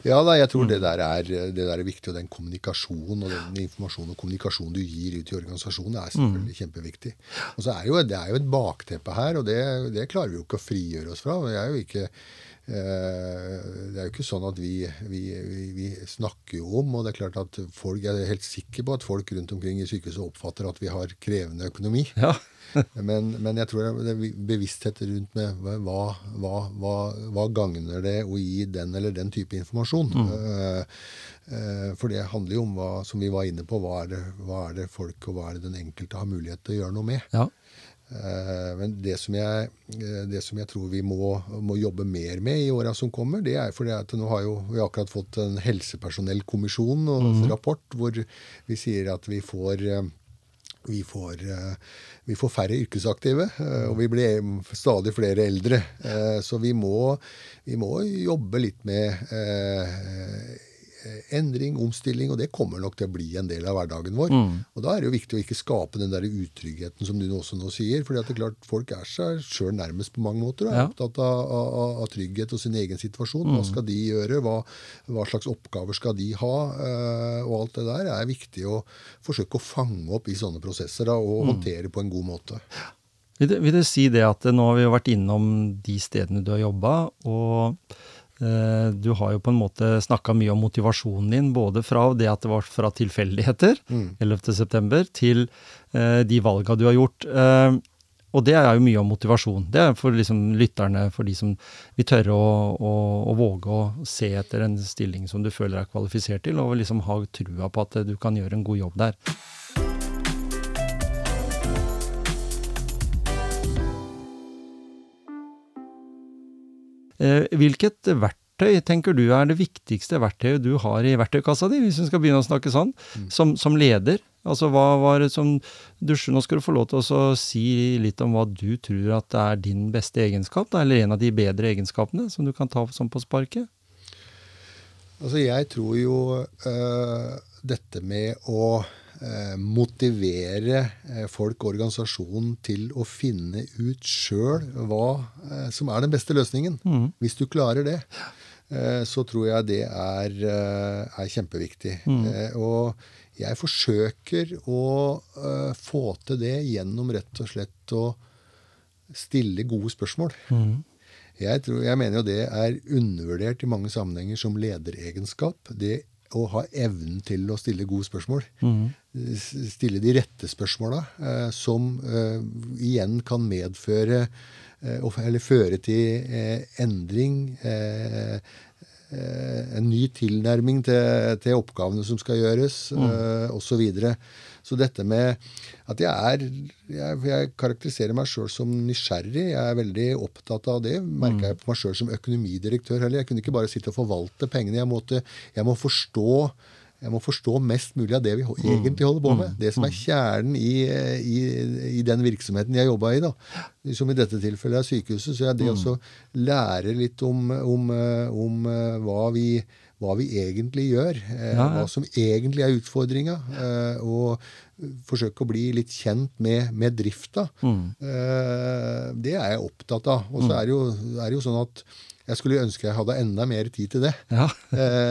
Ja, da, jeg tror
Mm.
det der, er, det der er viktig. Og den kommunikasjonen og den informasjonen og kommunikasjonen du gir ut i organisasjonen, er
Mm.
kjempeviktig. Og så er jo, Det er jo et bakteppe her, og det, det klarer vi jo ikke å frigjøre oss fra. Jeg er jo ikke eh, det er jo ikke sånn at vi, vi, vi, snakker jo om, og det er klart at folk, jeg er helt sikker på at folk rundt omkring i sykehuset oppfatter at vi har krevende økonomi. (laughs)
Ja. (laughs)
Men, men jeg tror det er bevissthet rundt med hva, hva, hva, hva gagner det å gi den eller den type informasjon. Eh, eh, for det handler jo om som vi var inne på, hva er, det, hva er det folk og hva er det den enkelte har mulighet til å gjøre noe med.
ja.
Eh, Men det som jeg, eh, det som jeg tror vi må, må jobbe mer med i åra som kommer, det er fordi at nå har jo vi har akkurat fått en helsepersonellkommisjon og rapport hvor vi sier at vi får eh, vi får, vi får færre yrkesaktive, eh, og vi blir stadig flere eldre. Så vi må, vi må jobbe litt med endring, omstilling, og det kommer nok til å bli en del av hverdagen vår. Og Da er det jo viktig å ikke skape den der utryggheten som du også nå sier. fordi at det er klart folk er seg sjøl nærmest på mange måter og er
Ja.
opptatt av, av, av trygghet og sin egen situasjon. Hva skal de gjøre? Hva, hva slags oppgaver skal de ha? Uh, og alt det der er viktig å forsøke å fange opp i sånne prosesser da, og håndtere på en god måte.
Vil det, vil det si det at nå har vi jo vært innom de stedene du har jobba, og eh, du har jo på en måte snakka mye om motivasjonen din, både fra det at det var fra tilfeldigheter, 11.9., til eh, de valga du har gjort. Eh, og det er jo mye om motivasjon. Det er for liksom lytterne, for de som vil tørre å, å, å våge å se etter en stilling som du føler er kvalifisert til, og liksom ha trua på at du kan gjøre en god jobb der. Hvilket verktøy tenker du er det viktigste verktøyet du har i verktøykassa di, hvis vi skal begynne å snakke sånn, som, som leder? Altså hva var det som dusjer, Nå skal du få lov til å si litt om hva du tror at er din beste egenskap, eller en av de bedre egenskapene som du kan ta sånn på sparket?
Altså, jeg tror jo øh, dette med å motivere øh, folk og organisasjonen til å finne ut sjøl hva øh, som er den beste løsningen, hvis du klarer det. eh, så tror jeg det er, eh, er kjempeviktig. Mm. og jeg forsøker å eh, få til det gjennom rett og slett å stille gode spørsmål. Jeg, tror, jeg mener jo det er undervurdert i mange sammenhenger som lederegenskap. Det å ha evnen til å stille gode spørsmål. Mm. Stille de rette spørsmåla, eh, som eh, igjen kan medføre eh, Eller føre til endring. En ny tilnærming til, til oppgavene som skal gjøres, mm. osv. Så, dette med at jeg er Jeg, jeg karakteriserer meg sjøl som nysgjerrig. Jeg er veldig opptatt av det. Merka jeg på meg sjøl som økonomidirektør heller. Jeg kunne ikke bare sitte og forvalte pengene. Jeg, måtte, jeg må forstå jeg må forstå mest mulig av det vi egentlig holder på med. Det som er kjernen i, i, i den virksomheten jeg jobba i. da. Som i dette tilfellet er sykehuset. Så jeg det også lærer litt om, om, om eh, hva, vi, hva vi egentlig gjør. eh,
Ja.
Hva som egentlig er utfordringa. eh, Og forsøke å bli litt kjent med, med drifta. Eh, Det er jeg opptatt av. Og så er det jo, er det jo sånn at jeg skulle ønske jeg hadde enda mer tid til det.
Ja.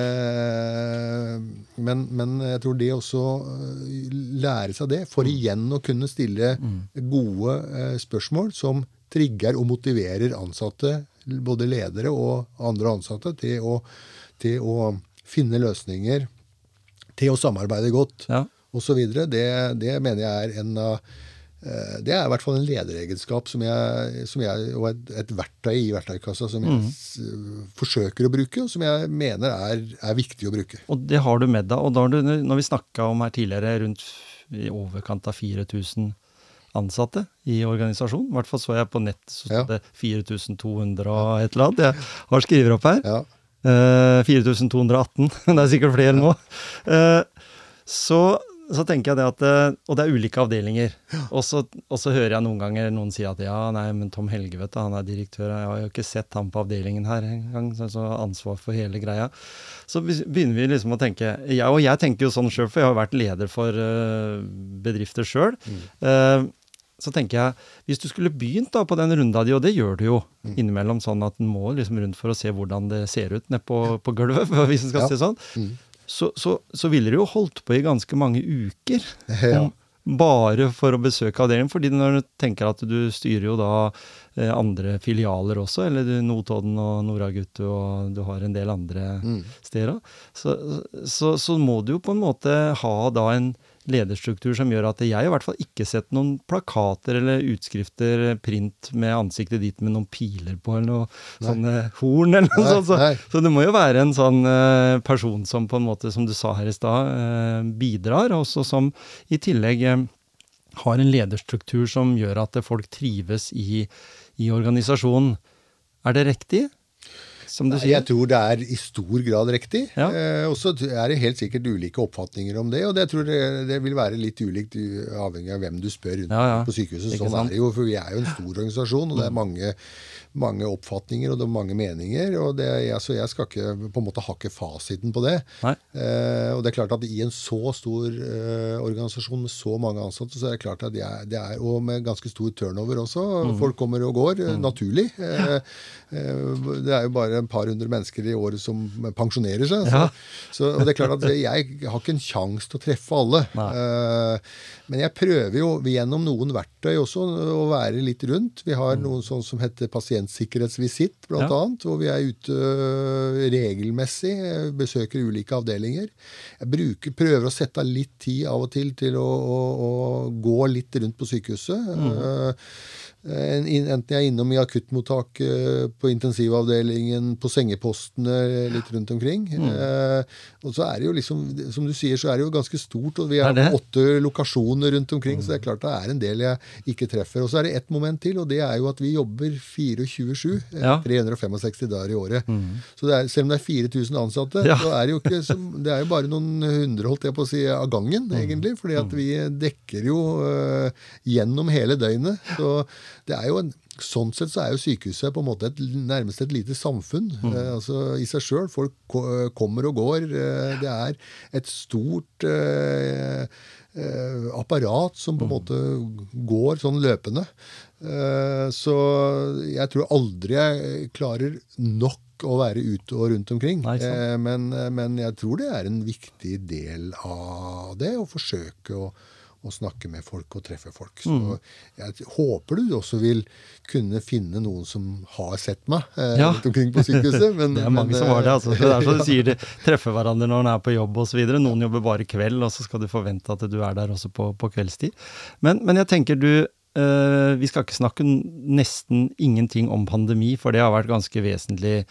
Eh, men, men jeg tror det også lære seg det, for igjen å kunne stille gode eh, spørsmål som trigger og motiverer ansatte, både ledere og andre ansatte, til å, til å finne løsninger, til å samarbeide godt
Ja.
osv. Det, det mener jeg er en av eh, det er i hvert fall en lederegenskap som jeg, som jeg, og et, et verktøy i verktøykassa som jeg s, forsøker å bruke, og som jeg mener er, er viktig å bruke.
Og det har du med deg. Og da har du, når vi snakka om her tidligere, rundt i overkant av 4000 ansatte i organisasjonen. I hvert fall så jeg på nett så stod det 4200 og et eller annet. Jeg har skriver opp her.
Ja.
Eh, 4218. (laughs) Det er sikkert flere nå. Eh, så, så tenker jeg det at eh, Og det er ulike avdelinger. Og, så, og så hører jeg noen ganger noen si at ja, nei, men Tom Helge, vet du, han er direktør. Jeg har jo ikke sett han på avdelingen her engang. Så, så ansvar for hele greia. Så begynner vi liksom å tenke jeg, Og jeg tenker jo sånn sjøl, for jeg har vært leder for eh, bedrifter sjøl. Så tenker jeg, hvis du skulle begynt da på den runda di, og det gjør du jo innimellom, sånn at en må liksom rundt for å se hvordan det ser ut nede på, på gulvet, (laughs) hvis en skal
Ja.
si sånn, så, så, så ville du jo holdt på i ganske mange uker. (laughs)
Ja.
om- Bare for å besøke avdelingen. fordi når du tenker at du styrer jo da eh, andre filialer også, eller Notodden og Noragutu, og du har en del andre steder, så, så, så må du jo på en måte ha da en lederstruktur som gjør at jeg i hvert fall ikke sett noen plakater eller utskrifter, print med ansiktet ditt med noen piler på, eller noe sånne horn, eller noe
Nei,
sånt. Så,
nei.
så det må jo være en sånn eh, person som på en måte, som du sa her i stad, eh, bidrar, og som i tillegg eh, har en lederstruktur som gjør at folk trives i, i organisasjonen. Er det riktig? Som du
Jeg tror det er i stor grad riktig.
Ja.
Eh, og så er det helt sikkert ulike oppfatninger om det. Og det jeg tror det, det vil være litt ulikt avhengig av hvem du spør rundt
Ja, ja.
på sykehuset. Sånn?
Mm.
er det jo, for vi er jo en stor organisasjon, og det er mange, mange oppfatninger og det er mange meninger. og det, jeg, Så jeg skal ikke på en måte hakke fasiten på det. Eh, og det er klart at i en så stor eh, organisasjon med så mange ansatte, så er det klart at det er, det er og med ganske stor turnover også.
Mm.
Folk kommer og går, mm. naturlig. Eh, eh, det er jo bare et par hundre mennesker i året som pensjonerer seg. Så,
Ja.
så, og det er klart at jeg har ikke en sjanse til å treffe alle. Eh, men jeg prøver jo gjennom noen verktøy også å være litt rundt. Vi har noe sånn som heter pasientsikkerhetsvisitt,
Mm. Ja.
hvor vi er ute øh, regelmessig, eh, besøker ulike avdelinger. Jeg bruker, prøver å sette av litt tid av og til til å, å, å gå litt rundt på sykehuset.
Mm.
Eh, Enten jeg er innom i akuttmottaket, på intensivavdelingen, på sengepostene litt rundt omkring.
Mm.
Eh, og så er det jo liksom, som du sier, så er det jo ganske stort, og vi har åtte lokasjoner rundt omkring, så det er klart det er en del jeg ikke treffer. Og så er det ett moment til, og det er jo at vi jobber 24-7, eh,
Ja.
365 dager i året. Så det er, selv om det er 4000 ansatte,
Ja.
så er det jo ikke som, det er jo bare noen hundre holdt jeg på å si, av gangen, egentlig. fordi at vi dekker jo øh, gjennom hele døgnet. Så, det er jo en, Sånn sett så er jo sykehuset på en måte et, nærmest et lite samfunn mm. eh, altså i seg sjøl. Folk ko kommer og går. Eh, det er et stort eh, eh apparat som på en måte går sånn løpende. Eh, så jeg tror aldri jeg klarer nok å være ute og rundt omkring. Nei, men, men, jeg tror det er en viktig del av det å forsøke å å snakke med folk og treffe folk. Så mm. jeg håper du også vil kunne finne noen som har sett meg eh, ja. rundt omkring på sykehuset. (laughs)
Men, det er mange men, som har det. altså. Det er som du (laughs) sier, de treffer hverandre når en er på jobb osv. Noen jobber bare kveld, og så skal du forvente at du er der også på, på kveldstid. Men, men, jeg tenker du eh, Vi skal ikke snakke nesten ingenting om pandemi, for det har vært ganske vesentlig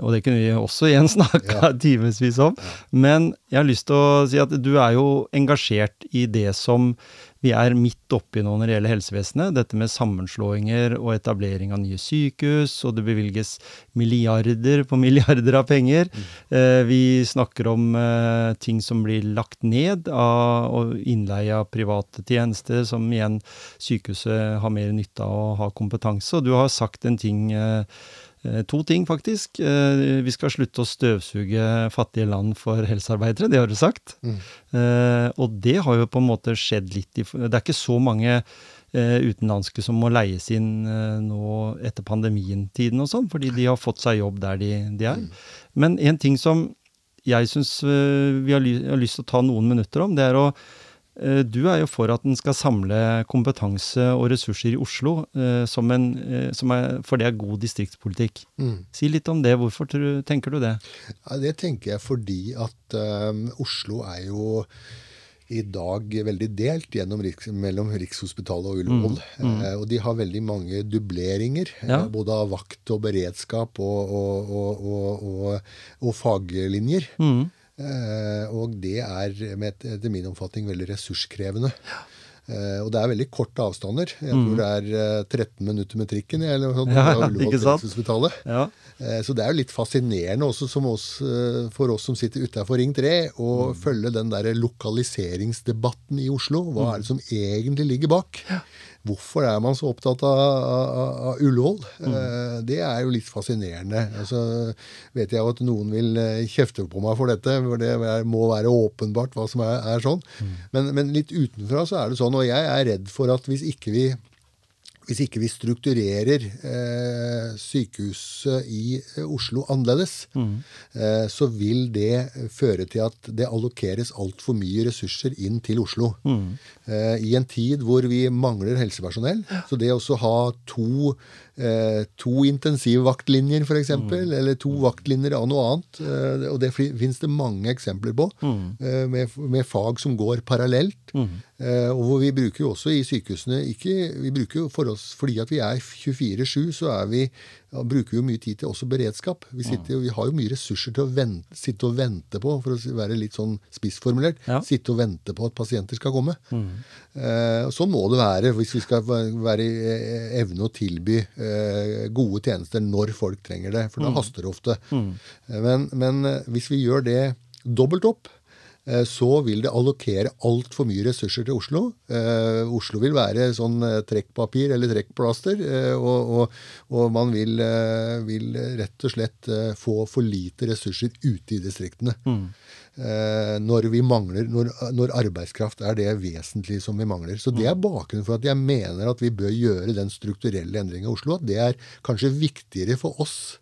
og det kunne vi også igjen (laughs) snakka ja. timevis om. Men jeg har lyst til å si at du er jo engasjert i det som vi er midt oppi nå når det gjelder helsevesenet. Dette med sammenslåinger og etablering av nye sykehus, og det bevilges milliarder på (laughs) milliarder av penger. Mm. Eh, vi snakker om eh, ting som blir lagt ned, av, og innleie av private tjenester, som igjen sykehuset har mer nytte av å ha kompetanse. Og du har sagt en ting eh, to ting, faktisk. Eh, vi skal slutte å støvsuge fattige land for helsearbeidere, det har du sagt. Mm. Eh, og det har jo på en måte skjedd litt i Det er ikke så mange utenlandske som må leies inn nå etter pandemien-tiden og sånn, fordi de har fått seg jobb der de, de er. Mm. Men en ting som jeg syns vi har, lyst til å ta noen minutter om, det er å Eh, du er jo for at en skal samle kompetanse og ressurser i Oslo, som en, som er, for det er god distriktspolitikk. Mm. Si litt om det. Hvorfor tenker du det?
Ja, det tenker jeg fordi at um, Oslo er jo i dag veldig delt Riks, mellom Rikshospitalet og Ullevål. Mm. Mm. Eh, og de har veldig mange dubleringer, ja. eh, både av vakt og beredskap og, og, og, og faglinjer. Mm. Eh, og det er etter min oppfatning veldig ressurskrevende. Uh, og det er veldig korte avstander. Jeg tror mm. det er uh, eh, 13 minutter med trikken. Eller noe
ja, ikke sant?
Ja. Uh, så det er jo litt fascinerende også oss, for oss som sitter utafor Ring 3, å mm. følge den der lokaliseringsdebatten i Oslo. Hva mm. er det som egentlig ligger bak? Ja. Hvorfor er man så opptatt av, av, av Ullevål? Mm. Eh, det er jo litt fascinerende. Altså, vet jeg at noen vil eh, kjefte på meg for dette, for det må være åpenbart hva som er, er sånn. Mm. Men, men, litt utenfra så er det sånn, og jeg er redd for at hvis ikke vi hvis ikke vi strukturerer eh, sykehuset i eh, Oslo annerledes, mm. eh, så vil det føre til at det allokeres altfor mye ressurser inn til Oslo. Mm. Eh, I en tid hvor vi mangler helsepersonell. Så det å ha to eh, to intensivvaktlinjer, f.eks., mm. eller to vaktlinjer av noe annet. Eh, og det finnes det mange eksempler på, mm. eh, med, med, fag som går parallelt. Mm. Eh, og hvor vi bruker jo også i sykehusene ikke, Vi bruker jo for oss, Fordi at vi er 24-7, så er vi ja, bruker jo mye tid til også beredskap. Vi, sitter, vi har jo mye ressurser til å vente, sitte og vente på, for å være litt sånn spissformulert, ja. sitte og vente på at pasienter skal komme. Mm. Eh, sånn må det være hvis vi skal være i evne å tilby eh, gode tjenester når folk trenger det. For da mm. haster det ofte. Mm. Men, men eh, hvis vi gjør det dobbelt opp, Eh, så vil det allokere altfor mye ressurser til Oslo. Eh, Oslo vil være sånn eh, trekkpapir eller trekkplaster, og, og, og man vil, vil, rett og slett få for lite ressurser ute i distriktene. Mm. Når, vi mangler, når, når, arbeidskraft er det vesentlige som vi mangler. Så Det er mm. bakgrunnen for at jeg mener at vi bør gjøre den strukturelle endringen i Oslo. At det er kanskje viktigere for oss Eh,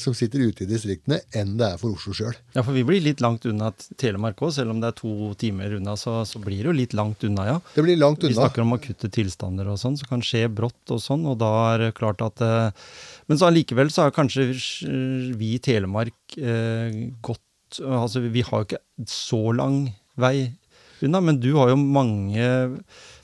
som sitter ute i distriktene, enn det er for Oslo sjøl.
Ja, for vi blir litt langt unna Telemark òg. Selv om det er to timer unna, så, så, blir det jo litt langt unna, ja.
Det blir langt unna.
Vi snakker om akutte tilstander og sånn, som kan skje brått og sånn. Og da er det klart at eh, Men så allikevel så har kanskje vi i Telemark eh, gått Altså, vi har jo ikke så lang vei unna, men du har jo mange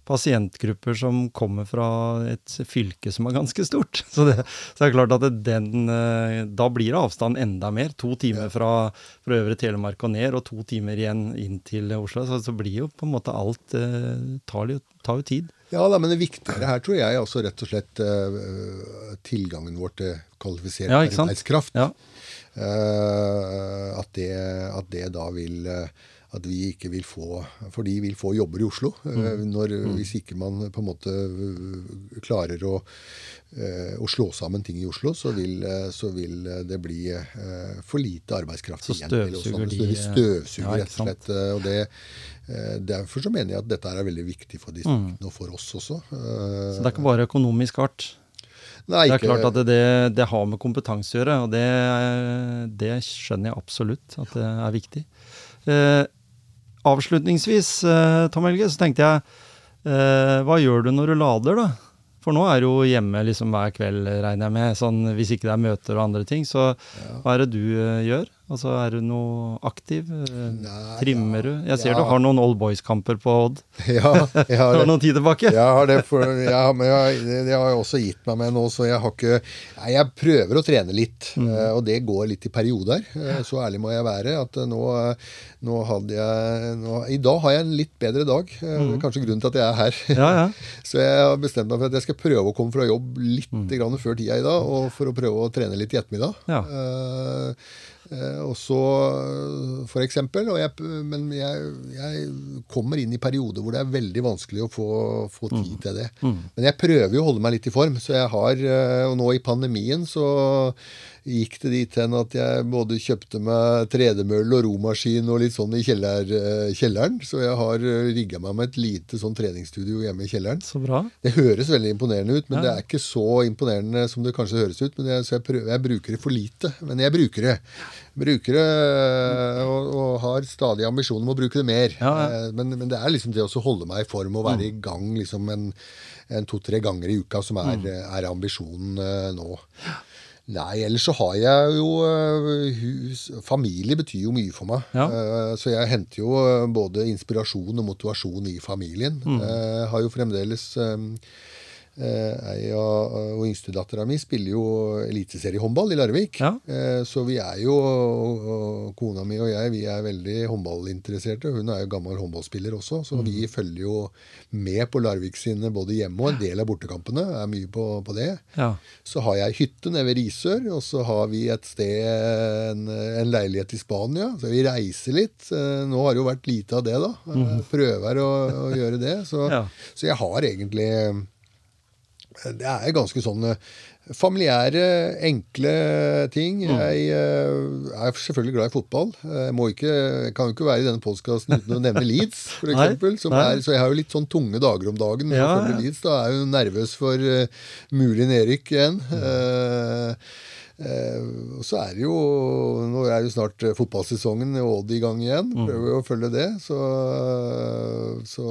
pasientgrupper som kommer fra et fylke som er ganske stort. (laughs) Så det, så det er klart at den eh, Da blir avstanden enda mer. To timer fra, fra Øvre Telemark og ned, og to timer igjen inn til Oslo. Så, så blir jo på en måte alt eh, tar, tar jo tid.
Ja, da, men det viktigere her tror jeg også rett og slett uh, tilgangen vår til kvalifisert ja, arbeidskraft. Ja. Uh, at, det, at, det, da vil uh, at vi ikke vil få For de vil få jobber i Oslo. mm. Når, Hvis ikke man på en måte eh, klarer å, eh, å slå sammen ting i Oslo, så vil, eh, så vil eh, det bli eh, for lite arbeidskraft
Så
igjen. Så oss.
støvsuger de,
Så de
eh,
støvsuger,
ja,
rett og slett. eh, Og det, eh, derfor så mener jeg at dette er veldig viktig for distriktene og for oss også. Eh,
Så det er ikke bare økonomisk art.
Nei,
Det er klart at det, det, det har med kompetanse å gjøre, og det, det skjønner jeg absolutt at det er viktig. Eh, avslutningsvis, eh, Tom Helge, så tenkte jeg eh, Hva gjør du når du lader, da? For nå er du jo hjemme liksom hver kveld, regner jeg med. Sånn, hvis ikke det er møter og andre ting. Så hva er det du eh, gjør? Altså, Er du noe aktiv? Eh,
Nei,
Trimmer du? Jeg ser
ja.
du har noen Old Boys-kamper på Odd. (laughs)
Ja, jeg har (laughs) det.
noen tid tilbake.
Jeg har det, for, jeg, men jeg, det, har jeg også gitt meg med nå, så jeg har ikke Nei, jeg prøver å trene litt, mm. og det går litt i perioder. eh, Så ærlig må jeg være. at eh, nå, eh, nå hadde jeg nå, I dag har jeg en litt bedre dag. Mm. Kanskje grunnen til at jeg er her.
Ja, ja. (laughs)
Så jeg har bestemt meg for at jeg skal prøve å komme fra jobb litt grann før tida i dag, og for å prøve å trene litt i ettermiddag.
Ja.
Eh, eh, og så, eh, for eksempel, jeg, men jeg, jeg kommer inn i perioder hvor det er veldig vanskelig å få, få tid til det. Men jeg prøver jo å holde meg litt i form, så jeg har, eh, og nå i pandemien så gikk det dit hen at jeg både kjøpte meg tredemølle og romaskin og litt sånn i kjeller, eh, kjelleren. Så jeg har rigga meg med et lite sånn treningsstudio hjemme i kjelleren.
Så bra.
Det høres veldig imponerende ut, men
Ja.
det er ikke så imponerende som det kanskje høres ut. Men jeg, så jeg, prøver, jeg bruker det for lite. Men jeg bruker det. Bruker det øh, og, og har stadig ambisjoner om å bruke det mer.
Ja, ja.
Eh, Men, men det er liksom det å holde meg i form og være i gang liksom en, en to-tre ganger i uka som er, er ambisjonen nå. nå. Nei, ellers så har jeg jo øh, hus Familie betyr jo mye for meg.
Ja.
Eh, Så jeg henter jo øh, både inspirasjon og motivasjon i familien. Jeg har jo fremdeles øh, og, Ei av og yngstedattera mi spiller jo eliteseriehåndball i Larvik.
Ja.
Eh, Så vi er jo, og- og kona mi og jeg, vi er veldig håndballinteresserte. Hun er jo gammel håndballspiller også, så vi følger jo med på Larvik sine både hjemme og en del av bortekampene. Er mye på, på det.
Ja.
Så har jeg hytte nede ved Risør, og så har vi et sted, en, en leilighet i Spania. Så vi reiser litt. Eh, Nå har det jo vært lite av det, da. Eh, Prøver å, å gjøre det. Så,
Ja.
så jeg har egentlig Det er ganske sånn eh, familiære, enkle ting. Jeg eh, er selvfølgelig glad i fotball. Jeg, må ikke, kan jo ikke være i denne podkasten uten å nevne Leeds, (laughs)
Nei,
f.eks. Så jeg har jo litt sånn tunge dager om dagen.
Ja, ja.
Leeds. Da er jeg jo nervøs for uh, mulig Erik igjen. Eh, eh, og så er det jo Nå er jo snart eh, fotballsesongen i Odd i gang igjen.
Mm.
Prøver jo å følge det. Så, så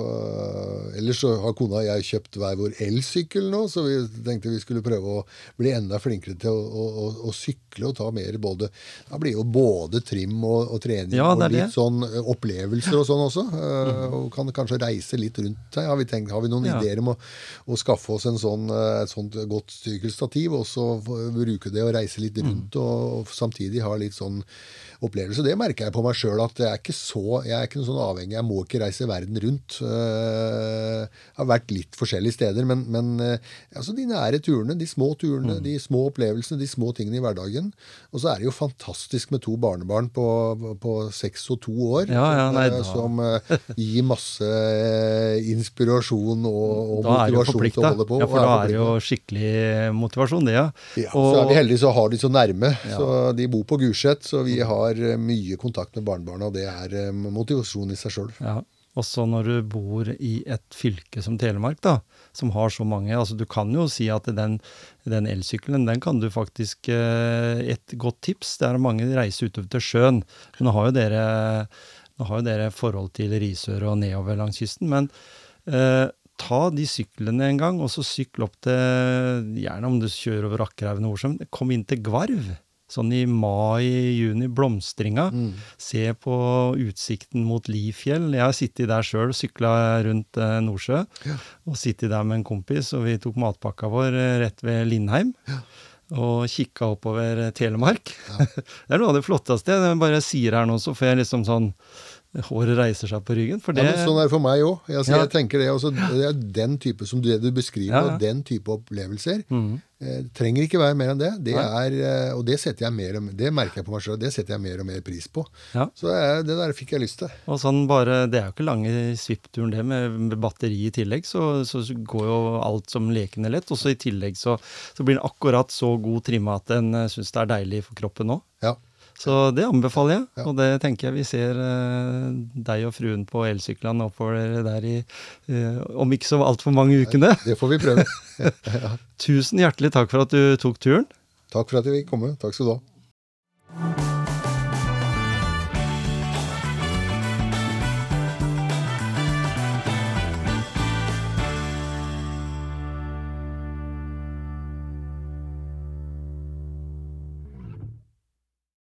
Ellers så har kona og jeg kjøpt hver vår elsykkel nå, så vi tenkte vi skulle prøve å bli enda flinkere til å, å, å, å sykle og ta mer både Da blir jo både trim og, og trening
Ja,
og litt
det.
sånn eh, opplevelser og sånn også. eh, Og kan kanskje reise litt rundt her. Har vi, tenkt, har vi noen
Ja.
ideer om å, skaffe oss en sånn, et sånt godt sykkelstativ, og så bruke det og reise litt
Mm.
rundt, og, og samtidig ha litt sånn opplevelse. Det merker jeg på meg sjøl, at jeg er ikke så jeg er ikke noe sånn avhengig. Jeg må ikke reise verden rundt. Eh, Jeg har vært litt forskjellige steder, men, men eh, altså de nære turene, de små turene,
Mm.
de små opplevelsene, de små tingene i hverdagen. Og så er det jo fantastisk med to barnebarn på, på seks og to år.
Ja, ja,
som,
nei,
eh, som gir masse inspirasjon og, og motivasjon til å holde på.
Ja, for da er det jo skikkelig motivasjon, det, ja.
Ja, så er vi heldige så har de så nærme.
Ja.
Så De bor på Gulset, så vi har eh, mye kontakt med barnebarna. Og det er eh, motivasjon i seg sjøl.
Ja. Også når du bor i et fylke som Telemark, da, som har så mange altså Du kan jo si at den, den elsykkelen, den kan du faktisk eh, Et godt tips det er at mange reiser utover til sjøen. Nå har jo dere, har jo dere forhold til Risør og nedover langs kysten. Men eh, ta de syklene en gang, og så sykle opp til Gjerne om du kjører over Akkerhaugen og Osum. Kom inn til Gvarv. Sånn i mai-juni, blomstringa. Se på utsikten mot Lifjell. Jeg har sittet der sjøl, sykla rundt eh, Nordsjø. Og sittet der med en kompis, og vi tok matpakka vår eh, rett ved Lindheim. Og kikka oppover Telemark. Telemark. (laughs) det er noe av det flotteste. Jeg bare sier her nå, så får jeg liksom sånn Håret reiser seg på ryggen. Det
Ja, sånn er det for meg òg. Jeg,
Ja.
jeg tenker det, også, det er den type som det du beskriver,
Ja, ja.
og den type opplevelser.
Mhm.
Det trenger ikke være mer enn det. det er, eh, og det, setter jeg mer, og- det merker jeg på meg sjøl. Det setter jeg mer og mer pris på.
Ja.
Så det, der fikk jeg lyst til.
Og sånn bare, Det er jo ikke lange svippturen det, med, med batteri i tillegg. Så, så går jo alt som lekende lett. Og så i tillegg så, så blir den akkurat så god trimma at en syns det er deilig for kroppen òg.
Ja.
Så det anbefaler jeg,
Ja.
og det tenker jeg vi ser uh, deg og fruen på elsyklene oppover der i uh, om ikke så altfor mange ukene.
Det får vi prøve. (laughs)
Tusen hjertelig takk for at du tok turen.
Takk for at jeg fikk komme. Takk skal du ha.